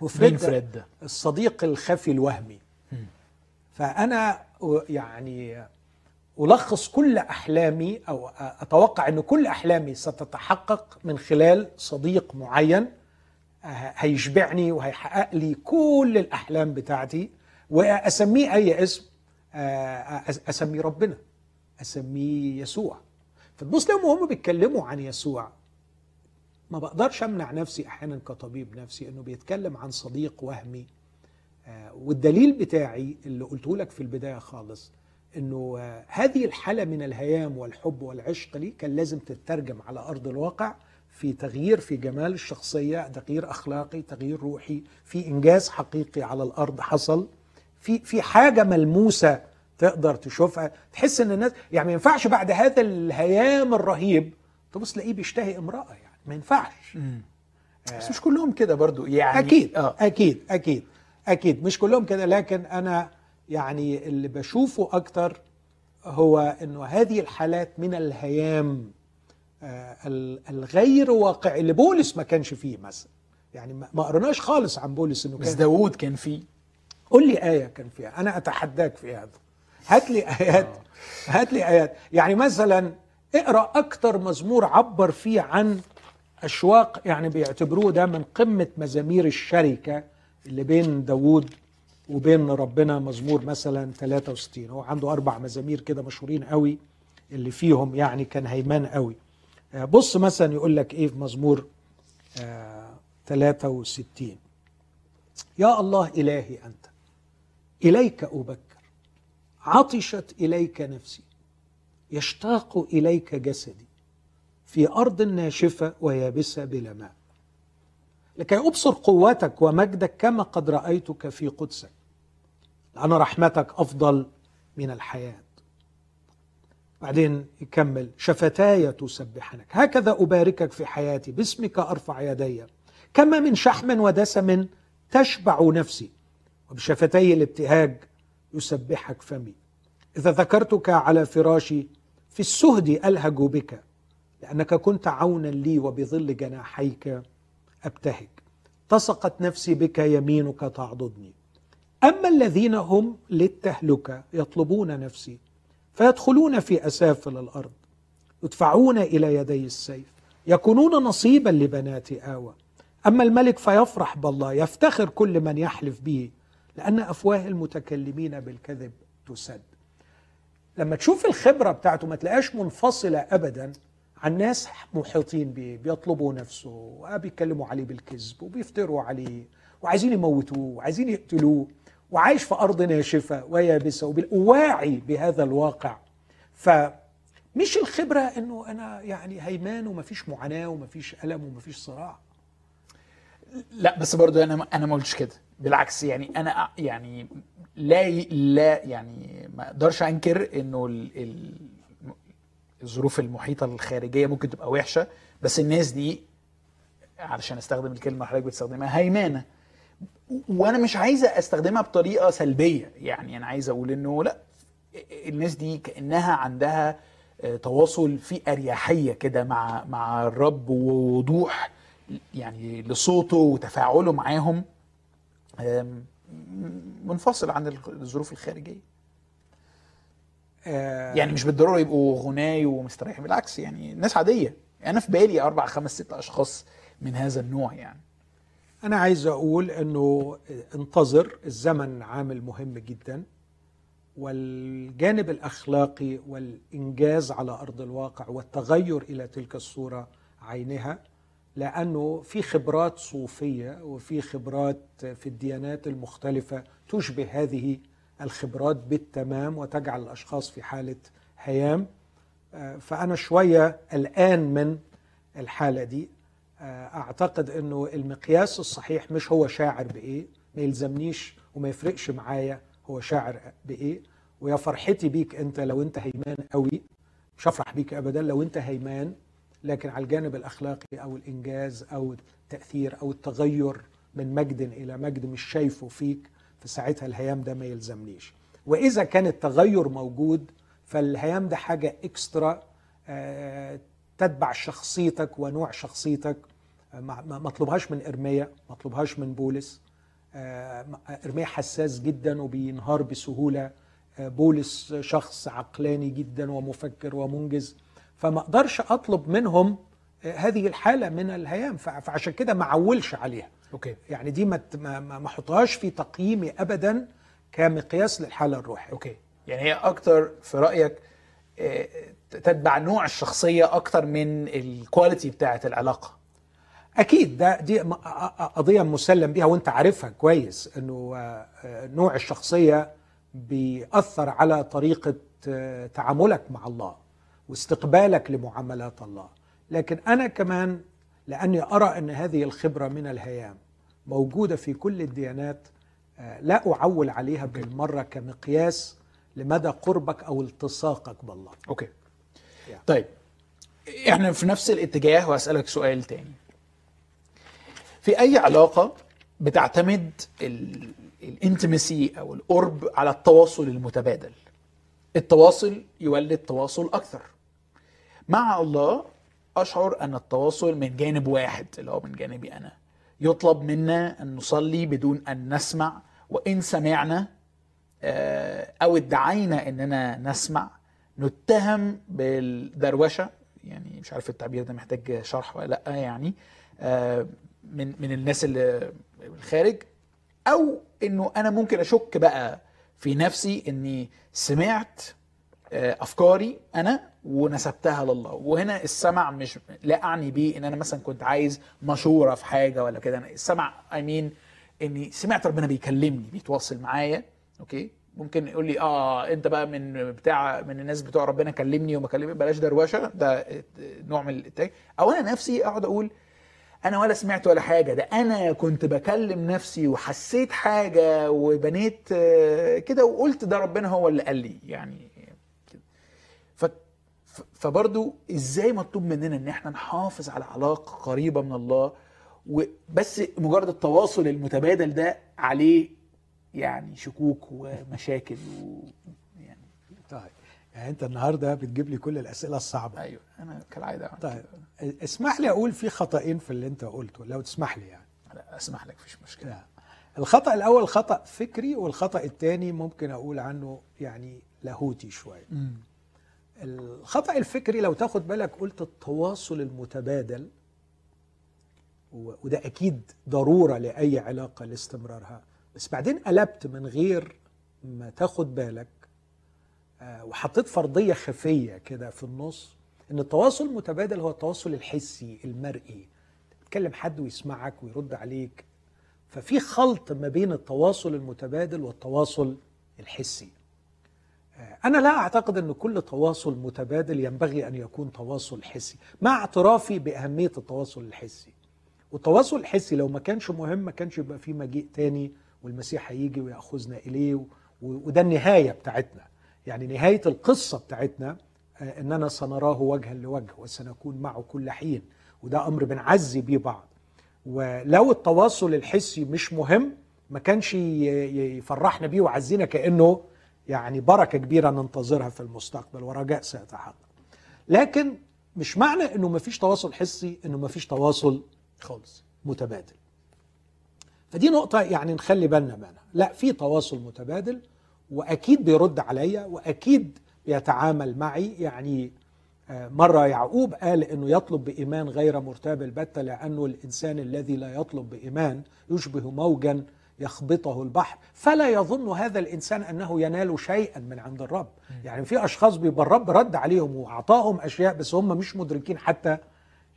وفريد فريد؟ الصديق الخفي الوهمي. فأنا يعني ألخص كل أحلامي أو أتوقع إن كل أحلامي ستتحقق من خلال صديق معين هيشبعني وهيحقق لي كل الأحلام بتاعتي وأسميه أي اسم اسميه ربنا أسميه يسوع. فتبص لهم وهم بيتكلموا عن يسوع. ما بقدرش امنع نفسي أحيانا كطبيب نفسي انه بيتكلم عن صديق وهمي. آه، والدليل بتاعي اللي قلته لك في البداية خالص انه آه، هذه الحالة من الهيام والحب والعشق لي كان لازم تترجم على أرض الواقع في تغيير في جمال الشخصية، تغيير أخلاقي، تغيير روحي، في إنجاز حقيقي على الأرض حصل، في في حاجة ملموسة تقدر تشوفها، تحس إن الناس يعني ما ينفعش بعد هذا الهيام الرهيب تبص تلاقيه بيشتهي امرأة. ما ينفعش. بس مش كلهم كده برضو يعني أكيد آه. أكيد أكيد أكيد. مش كلهم كده لكن أنا يعني اللي بشوفه أكتر هو إنه هذه الحالات من الهيام آه، ال- الغير واقعي اللي بولس ما كانش فيه مثلا. يعني ما قرناش خالص عن بولس إنه بس كان داوود كان فيه. قول لي آية كان فيها أنا أتحداك في هذا. هات لي آيات هات لي آيات. يعني مثلا اقرأ أكتر مزمور عبر فيه عن أشواق يعني بيعتبروه ده من قمة مزامير الشركة اللي بين داوود وبين ربنا مزمور مثلا 63 هو عنده أربع مزامير كده مشهورين قوي اللي فيهم يعني كان هيمان قوي. آه، بص مثلا يقول لك إيه في مزمور آه 63 يا الله إلهي أنت إليك أبكر. عطشت إليك نفسي يشتاق إليك جسدي. في أرض ناشفة ويابسة بلا ماء. لكي أبصر قوتك ومجدك كما قد رأيتك في قدسك لأن رحمتك أفضل من الحياة. بعدين يكمل شفتاي تسبحنك هكذا أباركك في حياتي باسمك أرفع يدي. كما من شحم ودسم تشبع نفسي وبشفتي الابتهاج يسبحك فمي. إذا ذكرتك على فراشي في السهد ألهج بك. لأنك كنت عونا لي وبظل جناحيك أبتهج. تصقت نفسي بك يمينك تعضدني. أما الذين هم للتهلكة يطلبون نفسي فيدخلون في أسافل الأرض يدفعون إلى يدي السيف يكونون نصيبا لبنات آوى. أما الملك فيفرح بالله يفتخر كل من يحلف به لأن أفواه المتكلمين بالكذب تسد. لما تشوف الخبرة بتاعته ما تلاقاش منفصلة أبدا عن ناس محيطين بيه بيطلبوا نفسه وبيتكلموا عليه بالكذب وبيفتروا عليه وعايزين يموتوه وعايزين يقتلوه وعايش في أرض ناشفة ويابسة وواعي بهذا الواقع. فمش الخبرة أنه أنا يعني هيمان ومفيش معاناة ومفيش ألم ومفيش صراع. لا بس برضو أنا أنا ما قلتش كده. بالعكس يعني أنا أ- يعني لا لا يعني ما أقدرش أنكر إنه ال ال الظروف المحيطة الخارجية ممكن تبقى وحشة بس الناس دي علشان أستخدم الكلمة اللي حضرتك بتستخدمها هيمانه وأنا مش عايزه أستخدمها بطريقة سلبية. يعني أنا عايز أقول إنه لأ الناس دي كأنها عندها آه، تواصل في اريحيه كده مع مع الرب ووضوح يعني لصوته وتفاعله معاهم منفصل عن الظروف الخارجية. يعني مش بالضرورة يبقوا غناي ومستريحين بالعكس يعني ناس عادية. أنا في بالي أربع خمس ست أشخاص من هذا النوع يعني. أنا عايز أقول أنه انتظر الزمن عامل مهم جدا والجانب الأخلاقي والإنجاز على أرض الواقع والتغير إلى تلك الصورة عينها لأنه في خبرات صوفية وفي خبرات في الديانات المختلفة تشبه هذه الخبرات بالتمام وتجعل الأشخاص في حالة هيام. آه، فأنا شوية الآن من الحالة دي. آه، أعتقد إنه المقياس الصحيح مش هو شاعر بإيه ما يلزمنيش وما يفرقش معايا هو شاعر بإيه. ويا فرحتي بيك أنت لو أنت هيمان قوي مش هفرح بيك ابدا لو أنت هيمان لكن على الجانب الأخلاقي أو الإنجاز أو التأثير أو التغير من مجد إلى مجد مش شايفه فيك فساعتها الهيام ده ما يلزمنيش. وإذا كان التغير موجود فالهيام ده حاجة اكسترا آه، تتبع شخصيتك ونوع شخصيتك. آه، ما اطلبهاش من إرميا ما اطلبهاش من بولس. آه، إرميا حساس جدا وبينهار بسهولة. بولس شخص عقلاني جدا ومفكر ومنجز. فما أقدرش أطلب منهم هذه الحالة من الهيام. فعشان كده ما اعولش عليها. أوكي. يعني دي ما ما احطهاش في تقييمي ابدا كمقياس للحالة الروحية. Okay. يعني هي أكتر في رأيك آه، تتبع نوع الشخصية أكتر من ال quality بتاعة العلاقة؟ أكيد. ده دي قضية مسلم بيها وأنت عارفها كويس إنه آه، نوع الشخصية بيأثر على طريقة آه، تعاملك مع الله واستقبالك لمعاملات الله. لكن أنا كمان لأني أرى أن هذه الخبرة من الهيام موجودة في كل الديانات آه، لا أعول عليها بالمرة كمقياس لمدى قربك أو التصاقك بالله. أوكي. يعني. طيب. إحنا في نفس الاتجاه وأسألك سؤال تاني. في أي علاقة بتعتمد الانتمسي أو القرب على التواصل المتبادل؟ التواصل يولد تواصل أكثر. مع الله أشعر أن التواصل من جانب واحد اللي هو من جانبي أنا. يطلب منا أن نصلي بدون أن نسمع وإن سمعنا آه، أو ادعينا إننا نسمع نتهم بالدروشة. يعني مش عارف التعبير ده محتاج شرح ولا لأ يعني آه، من من الناس اللي الخارج. أو إنه أنا ممكن أشك بقى في نفسي إني سمعت أفكاري أنا ونسبتها لله. وهنا السمع مش لا أعني بيه إن أنا مثلا كنت عايز مشورة في حاجة ولا كده. السمع I mean إني سمعت ربنا بيكلمني بيتواصل معايا okay؟ ممكن يقول لي آه أنت بقى من بتاع من الناس بتوع ربنا كلمني وما كلمني بلاش دروشة ده نوع من الاتجاه أو أنا نفسي أقعد أقول أنا ولا سمعت ولا حاجة ده أنا كنت بكلم نفسي وحسيت حاجة وبنيت آه، كده وقلت ده ربنا هو اللي قال لي. يعني فبرضو إزاي مطلوب مننا إن إحنا نحافظ على علاقة قريبة من الله وبس مجرد التواصل المتبادل ده عليه يعني شكوك ومشاكل و يعني. طيب يعني أنت النهارده بتجيب لي كل الأسئلة الصعبة. أيوه أنا كالعادة طيب اسمح لي أقول في خطأين في اللي أنت قلته لو تسمح لي يعني. لا أسمح لك مفيش مشكلة. لا. الخطأ الأول خطأ فكري والخطأ الثاني ممكن أقول عنه يعني لاهوتي شوية. الخطأ الفكري لو تاخد بالك قلت التواصل المتبادل وده أكيد ضرورة لأي علاقة لاستمرارها. بس بعدين قلبت من غير ما تاخد بالك آه، وحطيت فرضية خفية كده في النص إن التواصل المتبادل هو التواصل الحسي المرئي. تتكلم حد ويسمعك ويرد عليك. ففي خلط ما بين التواصل المتبادل والتواصل الحسي. أنا لا أعتقد أن كل تواصل متبادل ينبغي أن يكون تواصل حسي مع اعترافي بأهمية التواصل الحسي. والتواصل الحسي لو ما كانش مهم ما كانش يبقى فيه مجيء تاني والمسيح هيجي ويأخذنا إليه وده النهاية بتاعتنا. يعني نهاية القصة بتاعتنا آه، أننا سنراه وجها لوجه وسنكون معه كل حين. وده أمر بنعزي بيه بعض. ولو التواصل الحسي مش مهم ما كانش يفرحنا بيه ويعزينا كأنه يعني بركة كبيرة ننتظرها في المستقبل ورجاء سيتحقق. لكن مش معنى إنه ما فيش تواصل حسي إنه ما فيش تواصل خالص متبادل. فدي نقطة يعني نخلي بالنا منها. لا في تواصل متبادل وأكيد بيرد عليا وأكيد بيتعامل معي. يعني آه، مرة يعقوب قال أنه يطلب بإيمان غير مرتاب البتة لأنه الإنسان الذي لا يطلب بإيمان يشبه موجا يخبطه البحر فلا يظن هذا الإنسان أنه ينال شيئا من عند الرب. يعني في أشخاص بيبقى الرب رد عليهم وأعطاهم أشياء بس هم مش مدركين حتى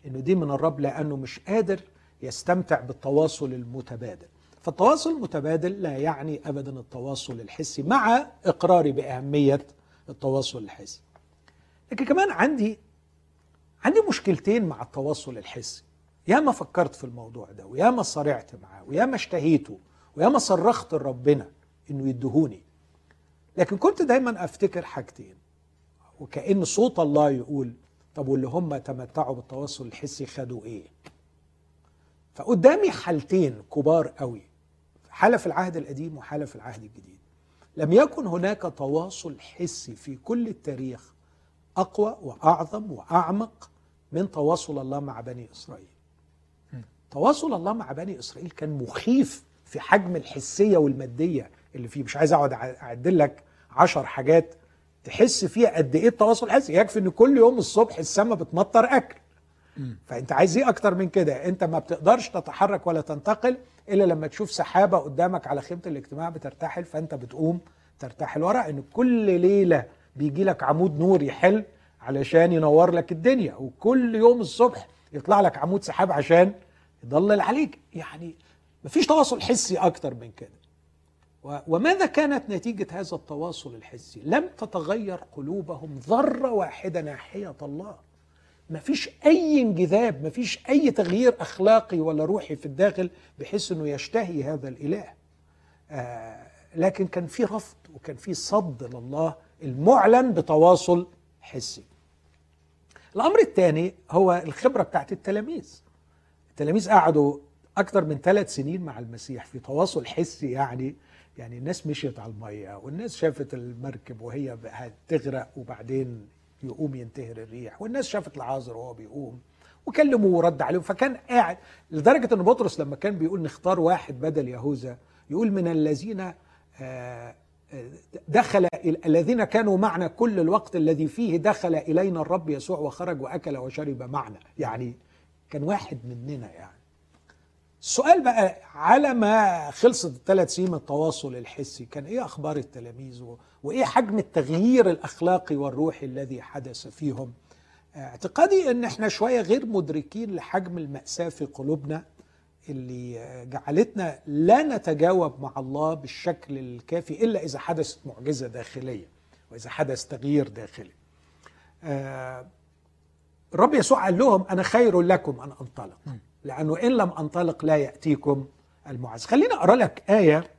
إنه دي من الرب لأنه مش قادر يستمتع بالتواصل المتبادل. فالتواصل المتبادل لا يعني ابدا التواصل الحسي مع إقراري بأهمية التواصل الحسي. لكن كمان عندي عندي مشكلتين مع التواصل الحسي. ياما فكرت في الموضوع ده وياما صارعت معاه وياما اشتهيته. وياما صرخت لربنا إنه يدهوني. لكن كنت دايما أفتكر حاجتين. وكأن صوت الله يقول طب واللي هم تمتعوا بالتواصل الحسي خدوا إيه؟ فقدامي حالتين كبار قوي حالة في العهد القديم وحالة في العهد الجديد. لم يكن هناك تواصل حسي في كل التاريخ أقوى وأعظم وأعمق من تواصل الله مع بني إسرائيل. تواصل الله مع بني إسرائيل كان مخيف في حجم الحسية والمادية اللي فيه. مش عايز أقعد أعدل لك عشر حاجات تحس فيها قد إيه التواصل الحسي يكفي إن كل يوم الصبح السماء بتمطر أكل. فأنت عايز إيه أكتر من كده؟ أنت ما بتقدرش تتحرك ولا تنتقل إلا لما تشوف سحابة قدامك على خيمة الاجتماع بترتحل فأنت بتقوم ترتحل ورا إن كل ليلة بيجي لك عمود نور يحل علشان ينور لك الدنيا. وكل يوم الصبح يطلع لك عمود سحاب عشان يضلل عليك. يعني مفيش تواصل حسي أكتر من كده. وماذا كانت نتيجة هذا التواصل الحسي؟ لم تتغير قلوبهم ذرة واحدة ناحية الله. ما فيش أي انجذاب ما فيش أي تغيير أخلاقي ولا روحي في الداخل بحيث إنه يشتهي هذا الإله. آه لكن كان في رفض وكان في صد لله المعلن بتواصل حسي. الأمر الثاني هو الخبرة بتاعت التلاميذ. التلاميذ قعدوا أكثر من ثلاث سنين مع المسيح في تواصل حسي يعني. يعني الناس مشيت على المية والناس شافت المركب وهي هتغرق وبعدين يقوم ينتهر الريح والناس شافت العازر وهو بيقوم وكلموه ورد عليهم فكان قاعد لدرجة إن بطرس لما كان بيقول نختار واحد بدل يهوذا يقول من الذين آه، دخل الذين كانوا معنا كل الوقت الذي فيه دخل إلينا الرب يسوع وخرج وأكل وشرب معنا. يعني كان واحد مننا يعني. السؤال بقى على ما خلصت الثلاث سنين من التواصل الحسي كان إيه أخبار التلاميذ وإيه حجم التغيير الأخلاقي والروحي الذي حدث فيهم؟ اعتقادي إن إحنا شوية غير مدركين لحجم المأساة في قلوبنا اللي جعلتنا لا نتجاوب مع الله بالشكل الكافي إلا إذا حدثت معجزة داخلية وإذا حدث تغيير داخلي. آه، الرب يسوع قال لهم أنا خير لكم ان أنطلق. لأنه إن لم أنطلق لا يأتيكم المعز خليني أقرأ لك آية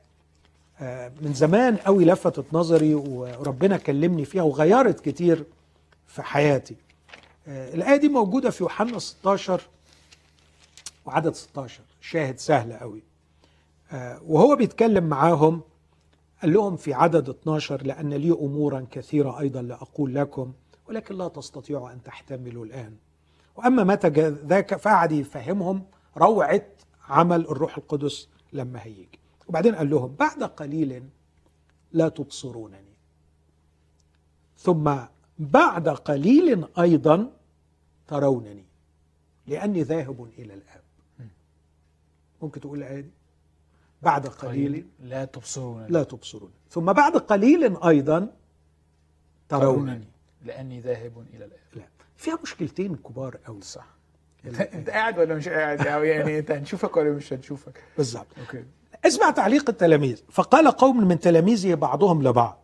آه، من زمان قوي لفتت نظري وربنا كلمني فيها وغيرت كتير في حياتي. آه، الآية دي موجودة في يوحنا 16 وعدد 16 شاهد سهل قوي. آه، وهو بيتكلم معاهم قال لهم في عدد 12 لأن لي أمورا كثيرة أيضا لأقول لكم ولكن لا تستطيعوا أن تحتملوا الآن. وأما متى ذاك فقعد يفهمهم روعة عمل الروح القدس لما هيجي. وبعدين قال لهم بعد قليل لا تبصرونني. ثم بعد قليل أيضا ترونني لأني ذاهب إلى الآب. ممكن تقول الآية دي؟ بعد قليل لا تبصرون لا تبصرون ثم بعد قليل أيضا ترونني. لأني ذاهب إلى الاب لا. فيها مشكلتين كبار قوي صح؟ أنت قاعد ولا مش قاعد؟ يعني أنت هنشوفك ولا مش هنشوفك؟ بالظبط. أوكي. اسمع تعليق التلاميذ. فقال قوم من تلاميذه بعضهم لبعض.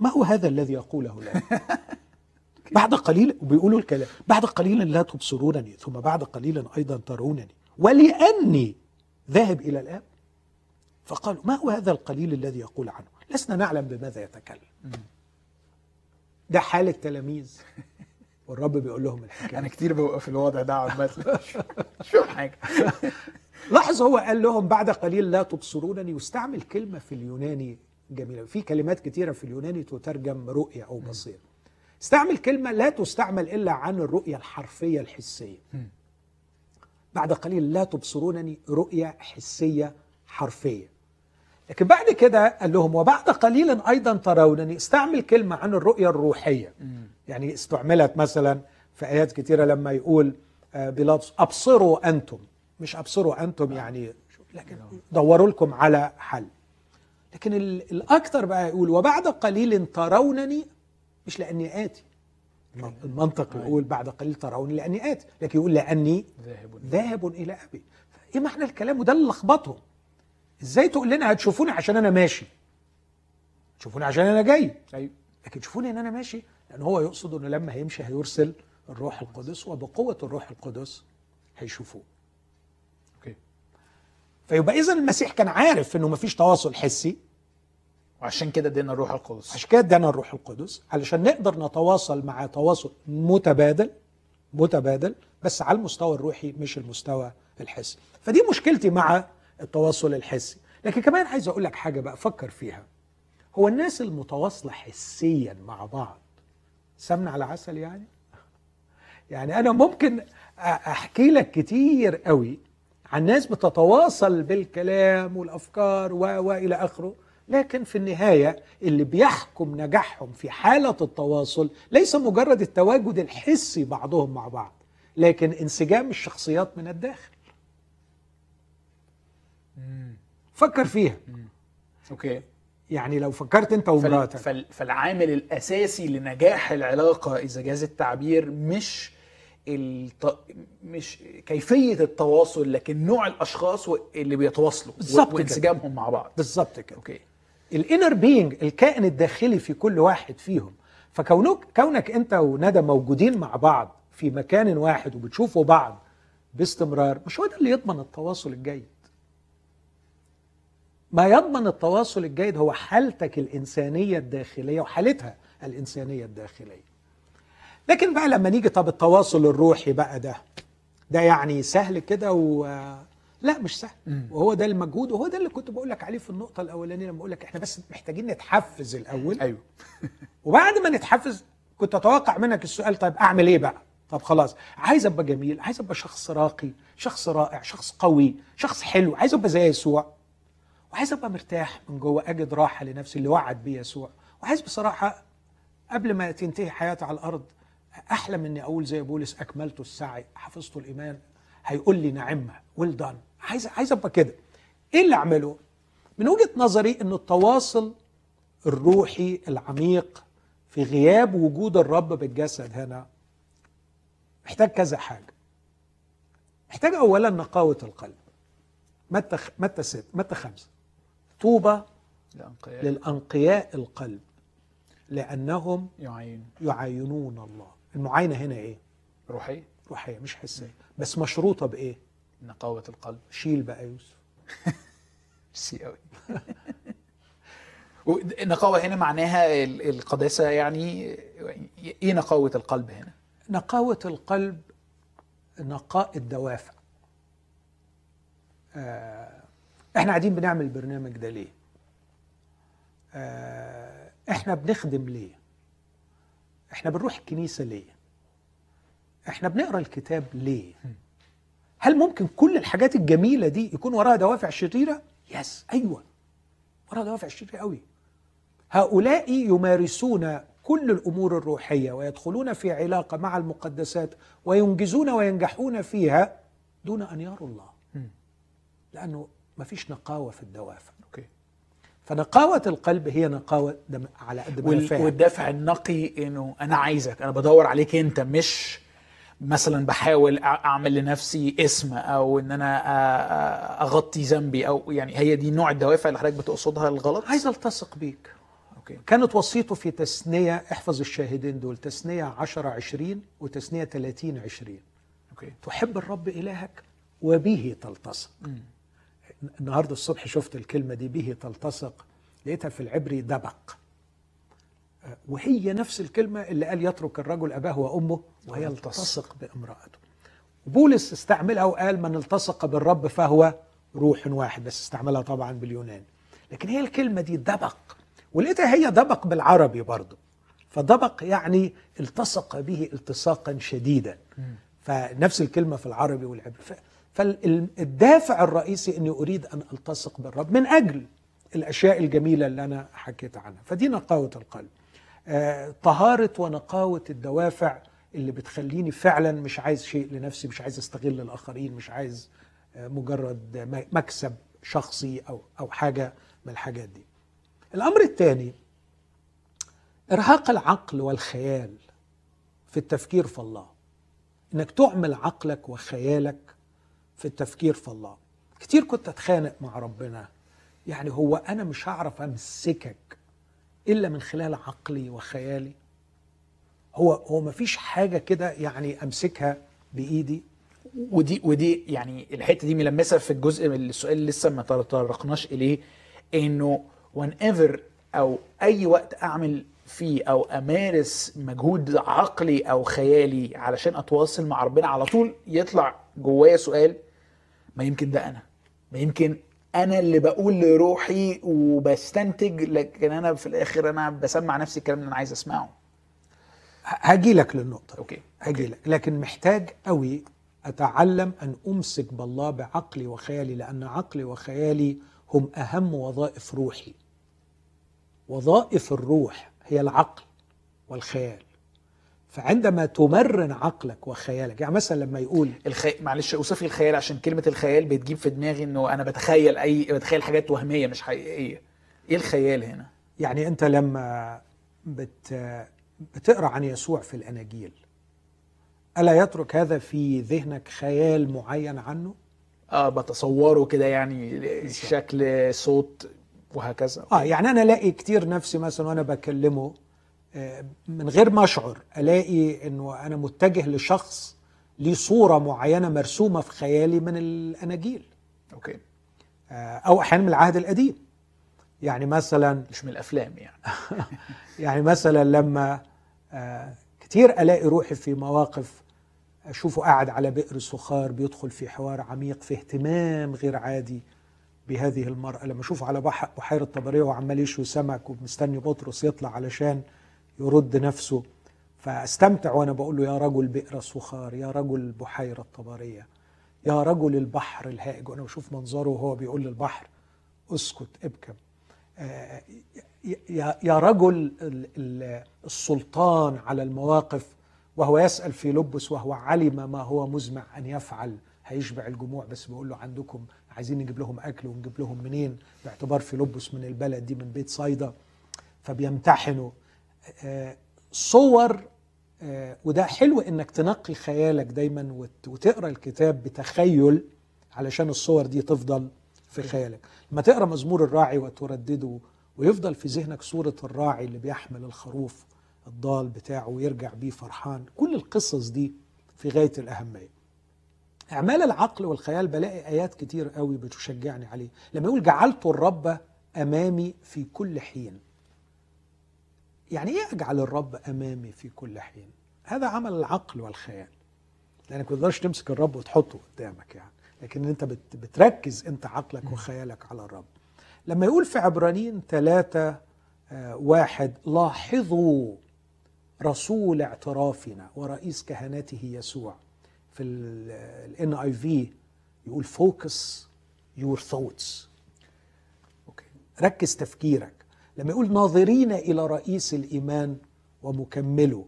ما هو هذا الذي يقوله لنا [LAUGHS] بعد قليل وبيقولوا الكلام. بعد قليل لا تبصرونني ثم بعد قليل أيضا ترونني. ولأني ذاهب إلى الآب؟ فقالوا ما هو هذا القليل الذي يقول عنه؟ لسنا نعلم بماذا يتكلم. ده حال التلاميذ. [LAUGHS] والرب بيقول لهم الحكاية. أنا كتير ببقى في الوضع ده عمال مش فاهم حاجة. لاحظ هو قال لهم بعد قليل لا تبصرونني. واستعمل كلمة في اليوناني جميلة. في كلمات كثيره في اليوناني تترجم رؤية أو بصير استعمل كلمة لا تستعمل إلا عن الرؤية الحرفية الحسية. بعد قليل لا تبصرونني رؤية حسية حرفية. لكن بعد كده قال لهم وبعد قليل أيضا ترونني استعمل كلمة عن الرؤية الروحية. يعني استعملت مثلا في آيات كثيره لما يقول آه، بيلاطس أبصروا أنتم. مش أبصروا أنتم يعني لكن دوروا لكم على حل. لكن الأكثر بقى يقول وبعد قليل ترونني مش لأني آتي. المنطق يقول بعد قليل تروني لأني آتي. لكن يقول لأني ذاهب ذاهب إلى ابي إيه معنى الكلام؟ وده اللي لخبطهم. إزاي تقول لنا هتشوفوني عشان أنا ماشي؟ تشوفوني عشان أنا جاي. أيوه. لكن تشوفوني ان أنا ماشي لأن هو يقصد انه لما هيمشي هيرسل الروح القدس وبقوة الروح القدس هيشوفوه. أوكي. فيبقى اذا المسيح كان عارف إنه مفيش تواصل حسي. وعشان كده ادينا الروح القدس. عشان كده ادانا الروح القدس علشان نقدر نتواصل مع تواصل متبادل متبادل بس على المستوى الروحي مش المستوى الحسي. فدي مشكلتي مع التواصل الحسي. لكن كمان عايز أقول لك حاجة بقى فكر فيها. هو الناس المتواصلة حسيا مع بعض سمنة على عسل يعني؟ يعني أنا ممكن أحكي لك كتير قوي عن ناس بتتواصل بالكلام والأفكار والى آخره. لكن في النهاية اللي بيحكم نجاحهم في حالة التواصل ليس مجرد التواجد الحسي بعضهم مع بعض لكن انسجام الشخصيات من الداخل. فكر فيها. Okay. يعني لو فكرت انت. ومراتك. فال... فالعامل الأساسي لنجاح العلاقة إذا جاز التعبير مش الت... مش كيفية التواصل لكن نوع الأشخاص اللي بيتواصلوا بالظبط كده. وانسجامهم مع بعض. بالظبط كده. Okay. ال inner being الكائن الداخلي في كل واحد فيهم. فكونك كونك انت وندى موجودين مع بعض في مكان واحد وبتشوفوا بعض باستمرار مش هو ده اللي يضمن التواصل الجيد ما يضمن التواصل الجيد هو حالتك الإنسانية الداخلية وحالتها الإنسانية الداخلية. لكن بقى لما نيجي طب التواصل الروحي بقى ده ده يعني سهل كده و لا مش سهل. وهو ده المجهود وهو ده اللي كنت بقول لك عليه في النقطة الأولانية لما بقول لك إحنا بس محتاجين نتحفز الأول. أيوه. [LAUGHS] وبعد ما نتحفز كنت أتوقع منك السؤال طيب أعمل إيه بقى؟ طب خلاص عايز أبقى جميل عايز أبقى شخص راقي شخص رائع شخص قوي شخص حلو عايز أبقى زي يسوع. وعايز أبقى مرتاح من جوه أجد راحة لنفسي اللي وعد بيه يسوع. وعايز بصراحة قبل ما تنتهي حياتي على الأرض أحلم إني أقول زي بولس أكملت السعي حفظت الإيمان. هيقول لي نعمة ويل دان عايز عايز أبقى كده. إيه اللي أعمله؟ من وجهة نظري إن التواصل الروحي العميق في غياب وجود الرب بالجسد هنا محتاج كذا حاجة. محتاج اولا نقاوة القلب. متى متى ست متى خمسة؟ طوبى الانقياء للأنقياء القلب لأنهم يعين. يعاينون الله. المعاينة هنا إيه؟ روحي روحية مش حسية. بس مشروطة بإيه؟ نقاوة القلب. شيل بقى يوسف. [LAUGHS] سي قوي النقاوه هنا معناها ال- القداسة يعني إيه نقاوة القلب هنا؟ نقاوة القلب نقاء الدوافع. آه، إحنا قاعدين بنعمل البرنامج ده ليه؟ آه، إحنا بنخدم ليه؟ إحنا بنروح الكنيسة ليه؟ إحنا بنقرأ الكتاب ليه؟ هل ممكن كل الحاجات الجميلة دي يكون وراها دوافع شريرة؟ Yes أيوه. وراها دوافع شريرة قوي. هؤلاء يمارسون كل الأمور الروحية ويدخلون في علاقة مع المقدسات وينجزون وينجحون فيها دون أن يروا الله. لأنه ما فيش نقاوة في الدوافع. Okay. فنقاوة القلب هي نقاوة دوافع على قد ما وال- فاهم. والدافع النقي إنه أنا عايزك أنا بدور عليك أنت مش مثلا بحاول أعمل لنفسي اسم أو إن أنا أغطي ذنبي أو يعني هي دي نوع الدوافع اللي حضرتك بتقصدها الغلط؟ عايز ألتصق بيك. Okay. كانت وصيته في تثنيه احفظ الشاهدين دول تثنيه 10 20 وتثنيه 30 20 Okay. تحب الرب إلهك وبه تلتصق. النهاردة الصبح شفت الكلمة دي به تلتصق. لقيتها في العبري دبق. وهي نفس الكلمة اللي قال يترك الرجل أباه وأمه ويلتصق بامرأته. بولس استعملها وقال من التصق بالرب فهو روح واحد بس استعملها طبعا باليوناني لكن هي الكلمة دي دبق. ولقيتها هي دبق بالعربي برضه. فدبق يعني التصق به التصاقا شديدا. فنفس الكلمة في العربي والعبري. فالدافع الرئيسي إني أريد أن ألتصق بالرب من أجل الأشياء الجميلة اللي أنا حكيت عنها. فدي نقاوة القلب. آه، طهارة ونقاوة الدوافع اللي بتخليني فعلا مش عايز شيء لنفسي مش عايز أستغل الآخرين مش عايز آه، مجرد مكسب شخصي أو أو حاجة من الحاجات دي. الأمر الثاني إرهاق العقل والخيال في التفكير في الله. إنك تعمل عقلك وخيالك في التفكير في الله. كتير كنت أتخانق مع ربنا. يعني هو أنا مش هعرف أمسكك إلا من خلال عقلي وخيالي. هو هو ما فيش حاجة كده يعني أمسكها بإيدي. ودي ودي يعني الحتة دي ملمسة في الجزء من السؤال اللي لسه ما تطرقناش إليه إنه وان ايفر أو أي وقت أعمل فيه أو أمارس مجهود عقلي أو خيالي علشان أتواصل مع ربنا على طول يطلع جوايا سؤال ما يمكن ده أنا ما يمكن أنا اللي بقول لروحي وبستنتج لكن أنا في الآخر أنا بسمع نفسي الكلام اللي أنا عايز أسمعه. هاجي لك للنقطة. أوكي. هاجي لك. لكن محتاج قوي أتعلم أن أمسك بالله بعقلي وخيالي لأن عقلي وخيالي هم أهم وظائف روحي. وظائف الروح هي العقل والخيال. فعندما تمرن عقلك وخيالك يعني مثلا لما يقول الخي... معلش اوصف لي الخيال عشان كلمة الخيال بتجيب في دماغي إنه أنا بتخيل أي بتخيل حاجات وهمية مش حقيقية. إيه الخيال هنا؟ يعني أنت لما بت بتقرأ عن يسوع في الاناجيل ألا يترك هذا في ذهنك خيال معين عنه؟ آه بتصوره كده يعني شكل صوت وهكذا. آه يعني أنا ألاقي كتير نفسي مثلا وأنا بكلمه من غير ما أشعر ألاقي إنه أنا متجه لشخص ليه صورة معينة مرسومة في خيالي من الأناجيل. أوكي. آه، أو أحيانا من العهد القديم. يعني مثلا مش من الأفلام يعني. [LAUGHS] يعني مثلا لما آه، كتير ألاقي روحي في مواقف أشوفه قاعد على بئر سخار بيدخل في حوار عميق في اهتمام غير عادي بهذه المرأة. لما أشوفه على بحيرة طبرية وعمال يشوي سمك ومستني بطرس يطلع علشان يرد نفسه فاستمتع وأنا بقول له يا رجل بئر سخار يا رجل بحيرة طبرية يا رجل البحر الهائج. وأنا بشوف منظره وهو بيقول للبحر اسكت ابكم آه، يا رجل ال- ال- السلطان على المواقف وهو يسأل في لبس وهو علم ما هو مزمع أن يفعل. هيشبع الجموع بس بيقول له عندكم عايزين نجيب لهم أكل ونجيب لهم منين؟ باعتبار في لبس من البلد دي من بيت صيدا. فبيمتحنوا. آه، صور آه، وده حلو إنك تنقي خيالك دايما وت- وتقرأ الكتاب بتخيل علشان الصور دي تفضل في خيالك. لما تقرأ مزمور الراعي وتردده ويفضل في ذهنك صورة الراعي اللي بيحمل الخروف الضال بتاعه ويرجع بيه فرحان كل القصص دي في غاية الأهمية. أعمال العقل والخيال بلاقي آيات كتير قوي بتشجعني عليه. لما يقول جعلت الرب أمامي في كل حين. يعني إيه أجعل الرب أمامي في كل حين. هذا عمل العقل والخيال. لأنك ما تقدرش تمسك الرب وتحطه قدامك يعني. لكن بت- بتركز أنت عقلك وخيالك على الرب. لما يقول في عبرانيين ثلاثة آه، واحد لاحظوا رسول اعترافنا ورئيس كهنته يسوع. في ال NIV يقول focus your thoughts ركز تفكيرك. لما يقول ناظرين إلى رئيس الإيمان ومكمله.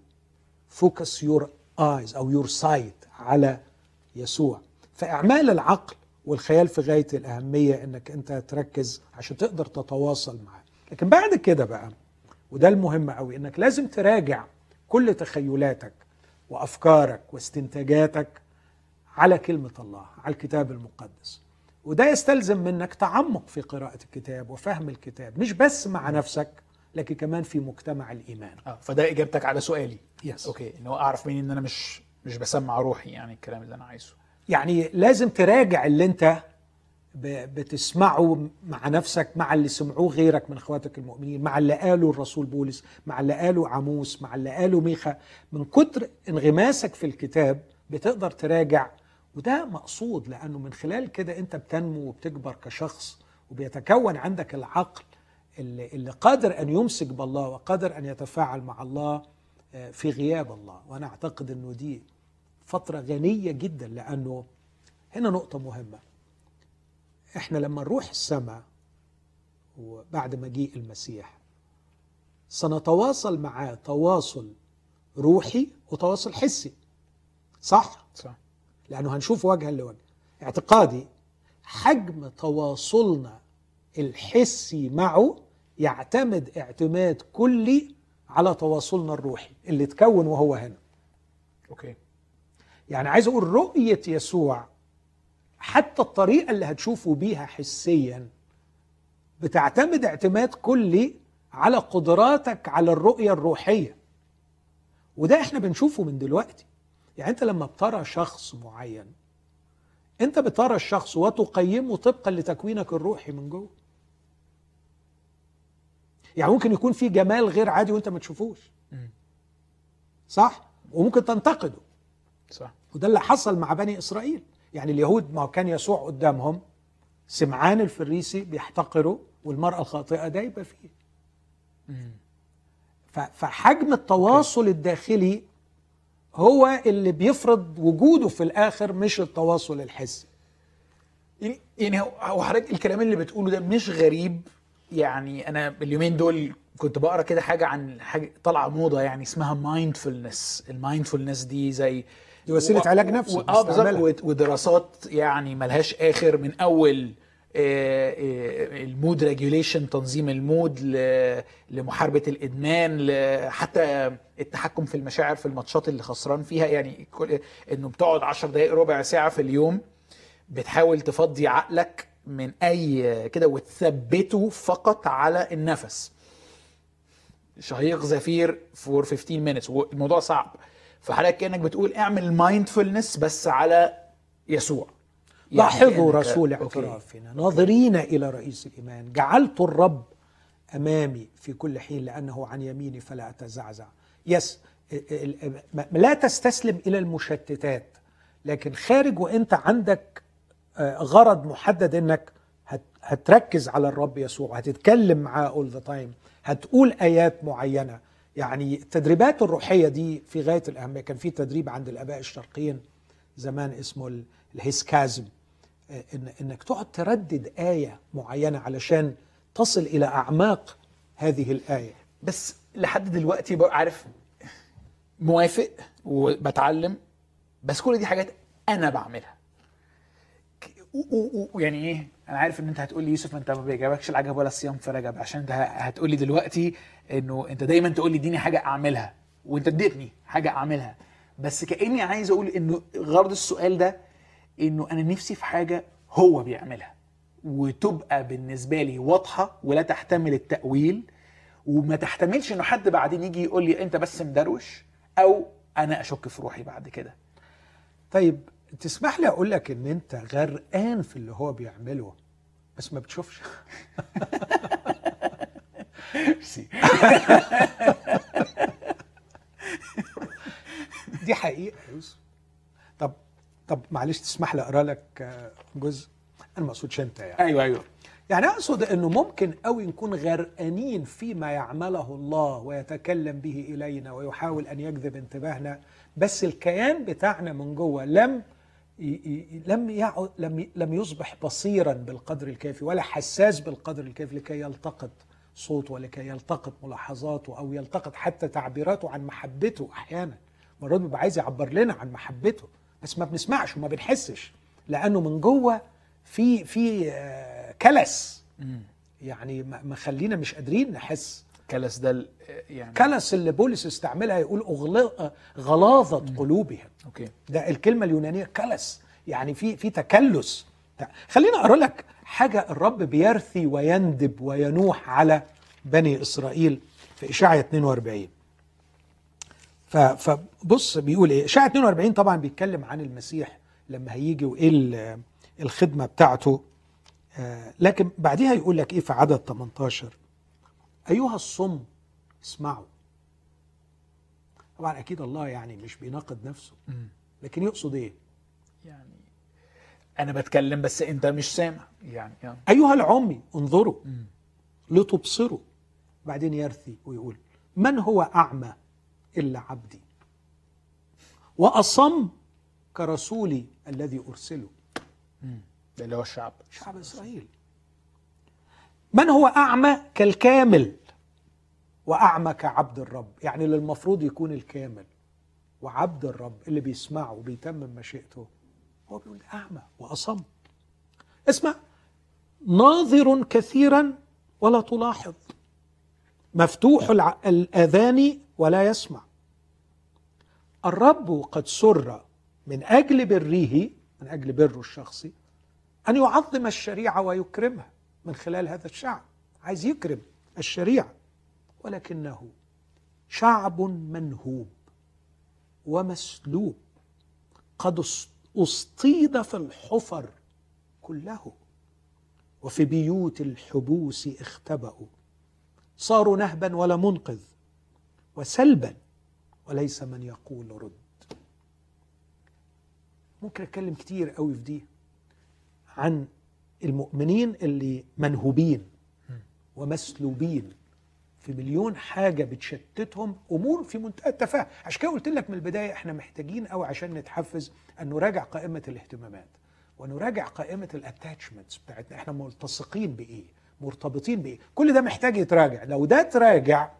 focus your eyes أو your sight على يسوع. فأعمال العقل والخيال في غاية الأهمية إنك أنت تركز عشان تقدر تتواصل معاه. لكن بعد كده بقى وده المهم قوي إنك لازم تراجع كل تخيلاتك وأفكارك واستنتاجاتك على كلمة الله على الكتاب المقدس. وده يستلزم منك تعمق في قراءة الكتاب وفهم الكتاب مش بس مع نفسك لكن كمان في مجتمع الإيمان. آه فده إجابتك على سؤالي. Yes okay إن هو أعرف منين إن أنا مش مش بسمع روحي يعني الكلام اللي أنا عايزه. يعني لازم تراجع اللي أنت ب- بتسمعه مع نفسك مع اللي سمعوه غيرك من أخواتك المؤمنين مع اللي قاله الرسول بولس مع اللي قاله عموس مع اللي قاله ميخا. من كتر انغماسك في الكتاب بتقدر تراجع وده مقصود لأنه من خلال كده أنت بتنمو وبتكبر كشخص وبيتكون عندك العقل اللي, اللي قادر أن يمسك بالله وقادر أن يتفاعل مع الله آه، في غياب الله. وأنا أعتقد إنه دي فترة غنية جدا لأنه هنا نقطة مهمة. إحنا لما نروح السماء وبعد مجيء المسيح سنتواصل معاه تواصل روحي وتواصل حسي. صح؟ صح. لأنه هنشوف وجها لوجه اعتقادي حجم تواصلنا الحسي معه يعتمد اعتماد كلي على تواصلنا الروحي اللي اتكون وهو هنا. أوكي. يعني عايز أقول رؤية يسوع حتى الطريقة اللي هتشوفوا بيها حسيا بتعتمد اعتماد كلي على قدراتك على الرؤية الروحية. وده إحنا بنشوفه من دلوقتي. يعني انت لما بترى شخص معين انت بترى الشخص وتقيمه طبقا لتكوينك الروحي من جوه. يعني ممكن يكون في جمال غير عادي وانت ما تشوفوش. صح؟ وممكن تنتقده. صح. وده اللي حصل مع بني إسرائيل. يعني اليهود ما كان يسوع قدامهم سمعان الفريسي بيحتقره والمرأة الخاطئة دايبه فيه. فحجم التواصل الداخلي هو اللي بيفرض وجوده في الآخر مش التواصل الحسي. يعني هو حضرتك الكلام اللي بتقوله ده مش غريب؟ يعني أنا اليومين دول كنت بقرأ كده حاجة عن حاجة طالعة موضة يعني اسمها mindfulness ال mindfulness دي زي دي وسيلة علاج نفسي آه بالظبط. ودراسات يعني ملهاش آخر من أول ال mood regulation تنظيم ال mood لمحاربة الإدمان حتى التحكم في المشاعر في الماتشات اللي خسران فيها. يعني إنه بتقعد 10 دقائق ربع ساعة في اليوم بتحاول تفضي عقلك من أي كده وتثبته فقط على النفس. شهيق زفير for 15 minutes. والموضوع صعب. فحضرتك كأنك بتقول اعمل mindfulness بس على يسوع. لاحظوا كأنك- رسول. اعترافنا ناظرين إلى رئيس الإيمان. جعلت الرب أمامي في كل حين لأنه عن يميني فلا أتزعزع. yes لا تستسلم إلى المشتتات لكن خارج وإنت عندك آه، غرض محدد إنك هت- هتركز على الرب يسوع هتتكلم معاه all the time هتقول آيات معينة. يعني التدريبات الروحية دي في غاية الأهمية كان في تدريب عند الآباء الشرقيين زمان اسمه ال- ال hesychasm. إن إنك تقعد تردد آية معينة علشان تصل إلى أعماق هذه الآية. بس لحد دلوقتي عارف موافق وبتعلم بس كل دي حاجات أنا بعملها. ك- و- و- و- يعني إيه؟ أنا عارف إن أنت هتقول لي يوسف أنت ما بيعجبكش العجب ولا الصيام في رجب عشان أنت هتقول لي دلوقتي إنه أنت دايما تقول لي إديني حاجة أعملها وأنت اديتني حاجة أعملها. بس كأني عايز أقول إنه غرض السؤال ده إنه أنا نفسي في حاجة هو بيعملها. وتبقى بالنسبة لي واضحة ولا تحتمل التأويل. وما تحتملش إنه حد بعدين يجي يقول لي أنت بس مدروش أو أنا أشك في روحي بعد كده. طيب تسمح لي أقول لك إن أنت غرقان في اللي هو بيعمله بس ما بتشوفش؟ دي حقيقة. يا يوسف طب معلش تسمح لي أقرأ لك آه، جزء. أنا ما اقصدش انت يعني. أيوه أيوه. يعني أقصد إنه ممكن قوي نكون غرقانين فيما يعمله الله ويتكلم به إلينا ويحاول أن يجذب انتباهنا بس الكيان بتاعنا من جوه لم لم يعد لم لم يصبح بصيرا بالقدر الكافي ولا حساس بالقدر الكافي لكي يلتقط صوته ولكي يلتقط ملاحظاته أو يلتقط حتى تعبيراته عن محبته أحيانا. مرات بيبقى عايز يعبر لنا عن محبته. بس ما بنسمعش وما بنحسش لأنه من جوه في في آه، كلس. يعني ما ما خلينا مش قادرين نحس. كلس ده ال- يعني كلس اللي بولس استعملها يقول أغل- غلاظة قلوبهم. okay. ده الكلمة اليونانية كلس. يعني في في تكلس. خليني أقرأ لك حاجة الرب بيرثي ويندب وينوح على بني إسرائيل في اشعياء 42 ف- فبص بيقول إيه؟ اشعياء 42 طبعا بيتكلم عن المسيح لما هيجي وإيه ال- الخدمة بتاعته. آه، لكن بعديها يقول لك إيه في عدد 18 أيها الصم اسمعوا. طبعا أكيد الله يعني مش بيناقض نفسه. لكن يقصد إيه؟ يعني أنا بتكلم بس أنت مش سامع. يعني يعني. أيها العمي انظروا. لتبصروا. بعدين يرثي ويقول من هو أعمى؟ إلا عبدي. وأصم كرسولي الذي أرسله. ده اللي هو الشعب. شعب إسرائيل. من هو أعمى كالكامل واعمى كعبد الرب؟ يعني اللي المفروض يكون الكامل وعبد الرب اللي بيسمعه وبيتمم مشيئته. هو بيقول أعمى وأصم. اسمع ناظر كثيرا ولا تلاحظ. مفتوح الأذان ولا يسمع. الرب قد سر من أجل بره من أجل بره الشخصي أن يعظم الشريعة ويكرمها من خلال هذا الشعب. عايز يكرم الشريعة. ولكنه شعب منهوب ومسلوب. قد أصطيد في الحفر كله. وفي بيوت الحبوس اختبأوا. صاروا نهبا ولا منقذ. وسلبا وليس من يقول رد. ممكن أتكلم كتير قوي في دي عن المؤمنين اللي منهوبين ومسلوبين في مليون حاجة بتشتتهم أمور في منتهى التفاهة عشان كده قلت لك من البداية إحنا محتاجين قوي عشان نتحفز أن نراجع قائمة الاهتمامات ونراجع قائمة الاتاتشمنتس بتاعتنا. إحنا ملتصقين بإيه؟ مرتبطين بإيه؟ كل ده محتاج يتراجع. لو ده تراجع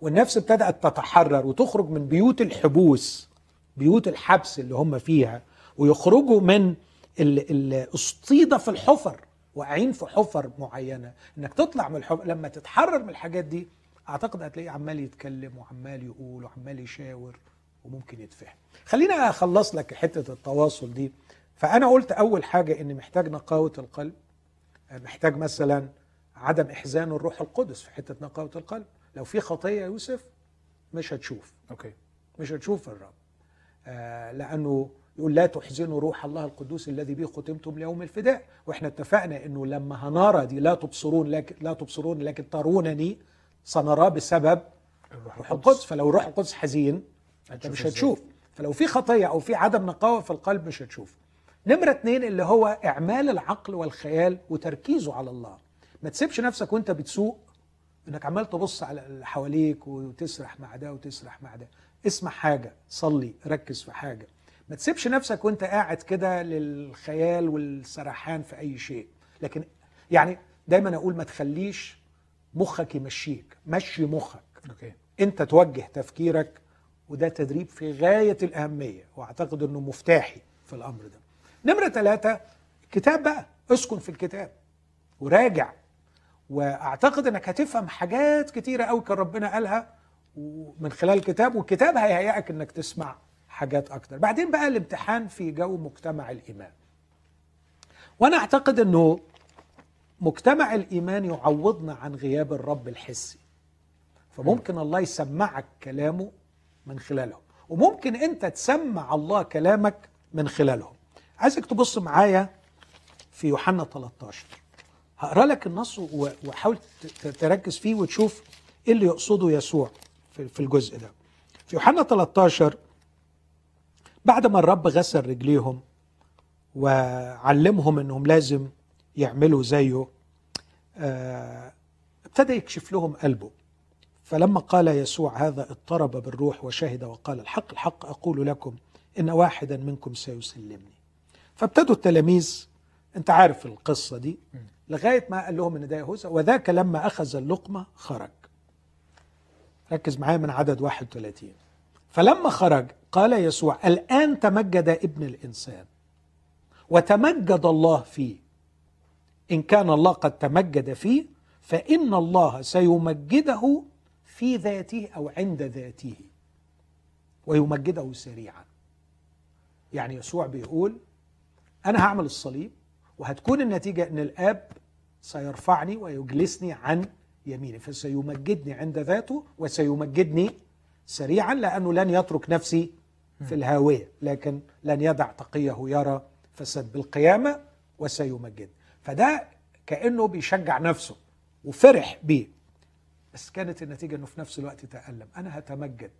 والنفس ابتدأت تتحرر وتخرج من بيوت الحبوس بيوت الحبس اللي هم فيها ويخرجوا من الاصطيدة في الحفر واقعين في حفر معينة. إنك تطلع من الحفر لما تتحرر من الحاجات دي أعتقد هتلاقيه عمال يتكلم وعمال يقول وعمال يشاور وممكن يتفهم. خلينا أخلص لك حتة التواصل دي. فأنا قلت أول حاجة إن محتاج نقاوة القلب محتاج مثلا عدم إحزان الروح القدس في حتة نقاوة القلب. لو في خطية يوسف مش هتشوف. أوكي. مش هتشوف الرب. آه لأنه يقول لا تحزنوا روح الله القدوس الذي به ختمتم ليوم الفداء. وإحنا اتفقنا إنه لما هنرى دي لا تبصرون لكن لا تبصرون لكن ترونني سنراه بسبب الروح القدس. فلو الروح القدس حزين أنت مش هتشوف. فلو في خطية أو في عدم نقاوة في القلب مش هتشوف. نمرة اتنين اللي هو إعمال العقل والخيال وتركيزه على الله. ما تسيبش نفسك وأنت بتسوق إنك عمال تبص على اللي حواليك وتسرح مع ده وتسرح مع ده. اسمع حاجة صلي ركز في حاجة. ما تسيبش نفسك وأنت قاعد كده للخيال والسرحان في أي شيء. لكن يعني دايما أقول ما تخليش مخك يمشيك مشي مخك. أوكي. أنت توجه تفكيرك وده تدريب في غاية الأهمية وأعتقد إنه مفتاحي في الأمر ده. نمرة ثلاثة كتاب بقى. اسكن في الكتاب. وراجع. وأعتقد إنك هتفهم حاجات كتيرة قوي كان ربنا قالها من خلال الكتاب والكتاب هيهيئك إنك تسمع حاجات أكتر. بعدين بقى الامتحان في جو مجتمع الإيمان. وأنا أعتقد إنه مجتمع الإيمان يعوضنا عن غياب الرب الحسي. فممكن الله يسمعك كلامه من خلالهم. وممكن أنت تسمع الله كلامك من خلالهم. عايزك تبص معايا في يوحنا 13 هقرأ لك النص وحاول تركز فيه وتشوف إيه اللي يقصده يسوع في الجزء ده. في يوحنا 13 بعد ما الرب غسل رجليهم وعلمهم إنهم لازم يعملوا زيه آه، ابتدى يكشف لهم قلبه. فلما قال يسوع هذا اضطرب بالروح وشهد وقال الحق الحق أقول لكم إن واحدا منكم سيسلمني. فابتدوا التلاميذ أنت عارف القصة دي. لغاية ما قال لهم إن ده يهوذا وذاك لما أخذ اللقمة خرج. ركز معايا من عدد 31 فلما خرج قال يسوع الآن تمجد ابن الإنسان وتمجد الله فيه. إن كان الله قد تمجد فيه فإن الله سيمجده في ذاته أو عند ذاته ويمجده سريعا. يعني يسوع بيقول أنا هعمل الصليب وهتكون النتيجة أن الآب سيرفعني ويجلسني عن يميني فسيمجدني عند ذاته وسيمجدني سريعا لأنه لن يترك نفسي في الهاوية لكن لن يدع تقيه يرى فسد بالقيامة وسيمجد فده كأنه بيشجع نفسه وفرح بيه. بس كانت النتيجة أنه في نفس الوقت تألم. أنا هتمجد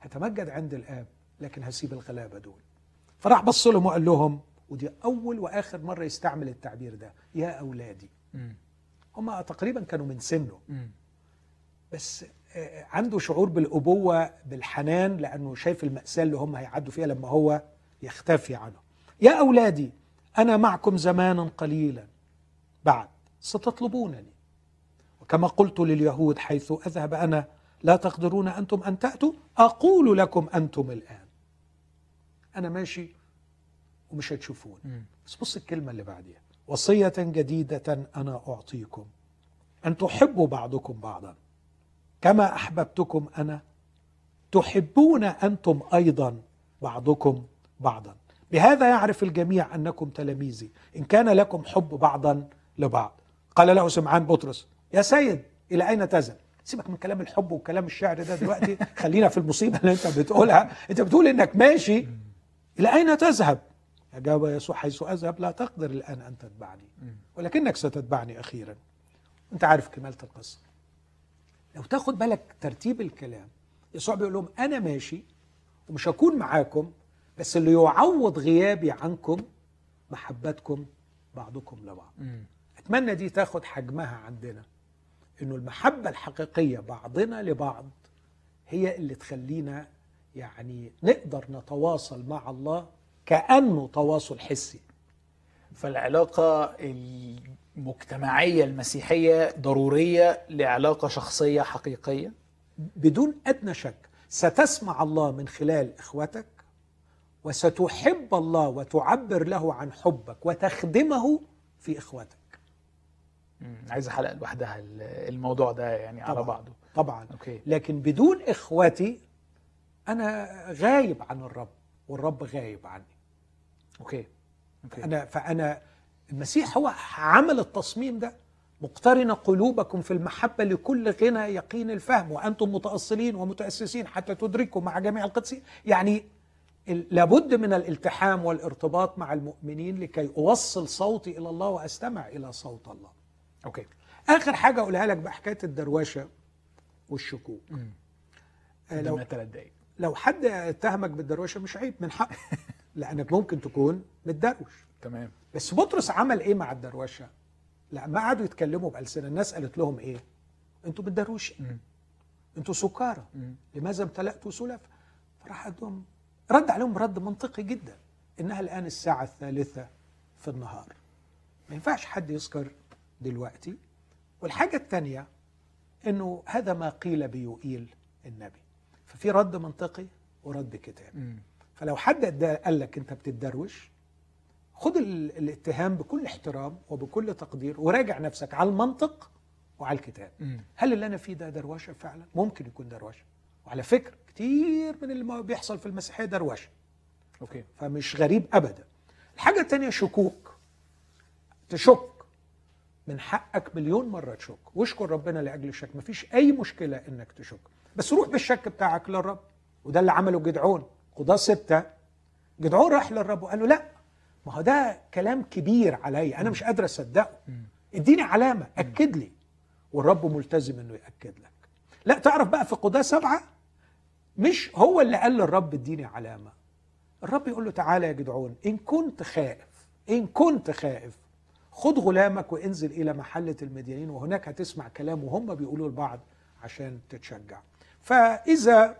هتمجد عند الآب لكن هسيب الغلابة دول. فراح بص لهم وقال لهم ودي أول وآخر مرة يستعمل التعبير ده. يا أولادي هم تقريبا كانوا من سنه. بس عنده شعور بالأبوة بالحنان لأنه شايف المأساة اللي هم هيعدوا فيها لما هو يختفي عنه. يا أولادي أنا معكم زمانا قليلا. بعد ستطلبونني. وكما قلت لليهود حيث أذهب أنا لا تقدرون أنتم أن تأتوا؟ أقول لكم أنتم الآن. أنا ماشي ومش هتشوفون بس بص الكلمة اللي بعديها. وصية جديدة أنا أعطيكم. أن تحبوا بعضكم بعضا. كما أحببتكم أنا تحبون أنتم أيضا بعضكم بعضا. بهذا يعرف الجميع أنكم تلاميذي. إن كان لكم حب بعضا لبعض. قال له سمعان بطرس يا سيد إلى أين تذهب سيبك من كلام الحب وكلام الشعر ده دلوقتي. خلينا في المصيبة اللي أنت بتقولها. أنت بتقول إنك ماشي. إلى أين تذهب؟ اجاب يسوع حيث أذهب لا تقدر الآن أن تتبعني. ولكنك ستتبعني أخيرا. أنت عارف كماله القصة. لو تاخد بالك ترتيب الكلام يسوع بيقول لهم أنا ماشي ومش هكون معاكم بس اللي يعوض غيابي عنكم محبتكم بعضكم لبعض. أتمنى دي تاخد حجمها عندنا. إنه المحبة الحقيقية بعضنا لبعض هي اللي تخلينا يعني نقدر نتواصل مع الله كأنه تواصل حسي. فالعلاقة المجتمعية المسيحية ضرورية لعلاقة شخصية حقيقية؟ بدون أدنى شك ستسمع الله من خلال إخوتك وستحب الله وتعبر له عن حبك وتخدمه في إخوتك. مم. عايز حلقة لوحدها ال- الموضوع ده يعني على طبعاً. بعضه. طبعا. okay. لكن بدون إخوتي أنا غايب عن الرب والرب غايب عني. okay. okay. انا فأنا المسيح هو عمل التصميم ده. مقترن قلوبكم في المحبة لكل غنى يقين الفهم وأنتم متأصلين ومتأسسين حتى تدركوا مع جميع القدسين يعني لابد من الالتحام والارتباط مع المؤمنين لكي أوصل صوتي إلى الله وأستمع إلى صوت الله. أوكي. آخر حاجة أقولها لك بحكاية الدروشة والشكوك. آه، لو ثلاث دقايق. لو حد اتهمك بالدروشه مش عيب من حقك [LAUGHS] لأنك ممكن تكون متدروش. تمام. بس بطرس عمل إيه مع الدروشة؟ لما قعدوا يتكلموا بألسنة الناس قالت لهم إيه؟ أنتوا بتدروش. أنتوا سكارى. لماذا امتلأتوا سلفا فراح لهم رد عليهم رد منطقي جدا إنها الآن الساعة الثالثة في النهار. ما ينفعش حد يسكر دلوقتي. والحاجة الثانية إنه هذا ما قيل بيوئيل النبي. ففي رد منطقي ورد كتابي. فلو حد قال لك أنت بتتدروش خد ال- الاتهام بكل احترام وبكل تقدير وراجع نفسك على المنطق وعلى الكتاب. مم. هل اللي أنا فيه ده دروشة؟ فعلا. ممكن يكون دروشة. وعلى فكرة كتير من اللي بيحصل في المسيحية دروشة. أوكي. فمش غريب ابدا. الحاجة الثانية شكوك. تشك. من حقك مليون مرة تشك. واشكر ربنا لأجل الشك. مفيش أي مشكلة إنك تشك. بس روح بالشك بتاعك للرب. وده اللي عمله جدعون. قضاه ستة. جدعون راح للرب وقال له لا ما هو ده كلام كبير عليا أنا مش قادر أصدقه. إديني علامة أكد لي. والرب ملتزم إنه يأكد لك. لا تعرف بقى في قضاه سبعة مش هو اللي قال للرب إديني علامة. الرب يقول له تعالى يا جدعون إن كنت خائف إن كنت خائف خد غلامك وانزل إلى محلة المديانين وهناك هتسمع كلام وهم بيقولوا لبعض عشان تتشجع. فإذا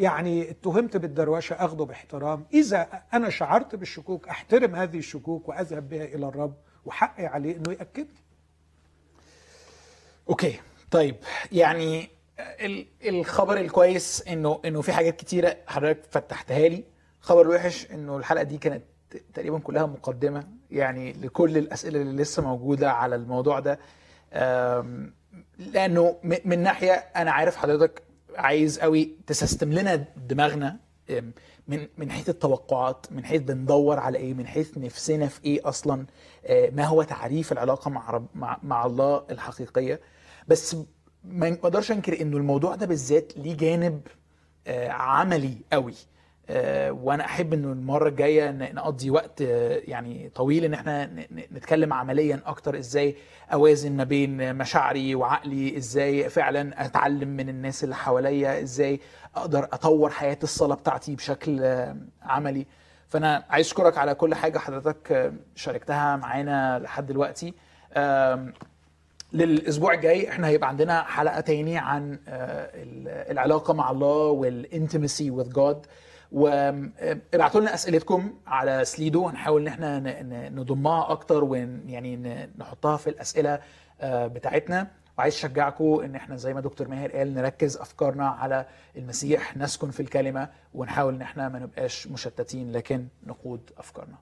يعني اتهمت بالدروشه اخذه باحترام. إذا أنا شعرت بالشكوك أحترم هذه الشكوك وأذهب بها إلى الرب وحقي عليه إنه ياكد لي okay طيب. يعني ال- الخبر الكويس إنه إنه في حاجات كتيرة حضرتك فتحتها لي. خبر الوحش إنه الحلقة دي كانت تقريبا كلها مقدمة يعني لكل الأسئلة اللي لسه موجودة على الموضوع ده. لأنه من ناحية أنا عارف حضرتك عايز قوي ت system لنا دماغنا من من حيث التوقعات من حيث بندور على إيه من حيث نفسنا في إيه أصلا آه، ما هو تعريف العلاقة مع رب مع, مع الله الحقيقية. بس ما أقدرش أنكر إنه الموضوع ده بالذات ليه جانب آه، عملي قوي. وأنا أحب إنه المرة الجاية نقضي وقت آه، يعني طويل إن إحنا نتكلم عمليا أكتر. إزاي أوازن ما بين مشاعري وعقلي؟ إزاي فعلا أتعلم من الناس اللي حواليا؟ إزاي أقدر أطور حياة الصلاة بتاعتي بشكل آه، عملي؟ فأنا عايز أشكرك على كل حاجة حضرتك آه، شاركتها معانا لحد دلوقتي. للأسبوع الجاي إحنا هيبقى عندنا حلقة تاني عن آه، ال- العلاقة مع الله والانتمسي with God. وابعتوا لنا أسئلتكم على سليدو. هنحاول إن إحنا نضمها أكتر ويعني نحطها في الأسئلة آه، بتاعتنا. وعايز أشجعكم إن إحنا زي ما دكتور ماهر قال نركز أفكارنا على المسيح نسكن في الكلمة ونحاول إن إحنا ما نبقاش مشتتين لكن نقود أفكارنا.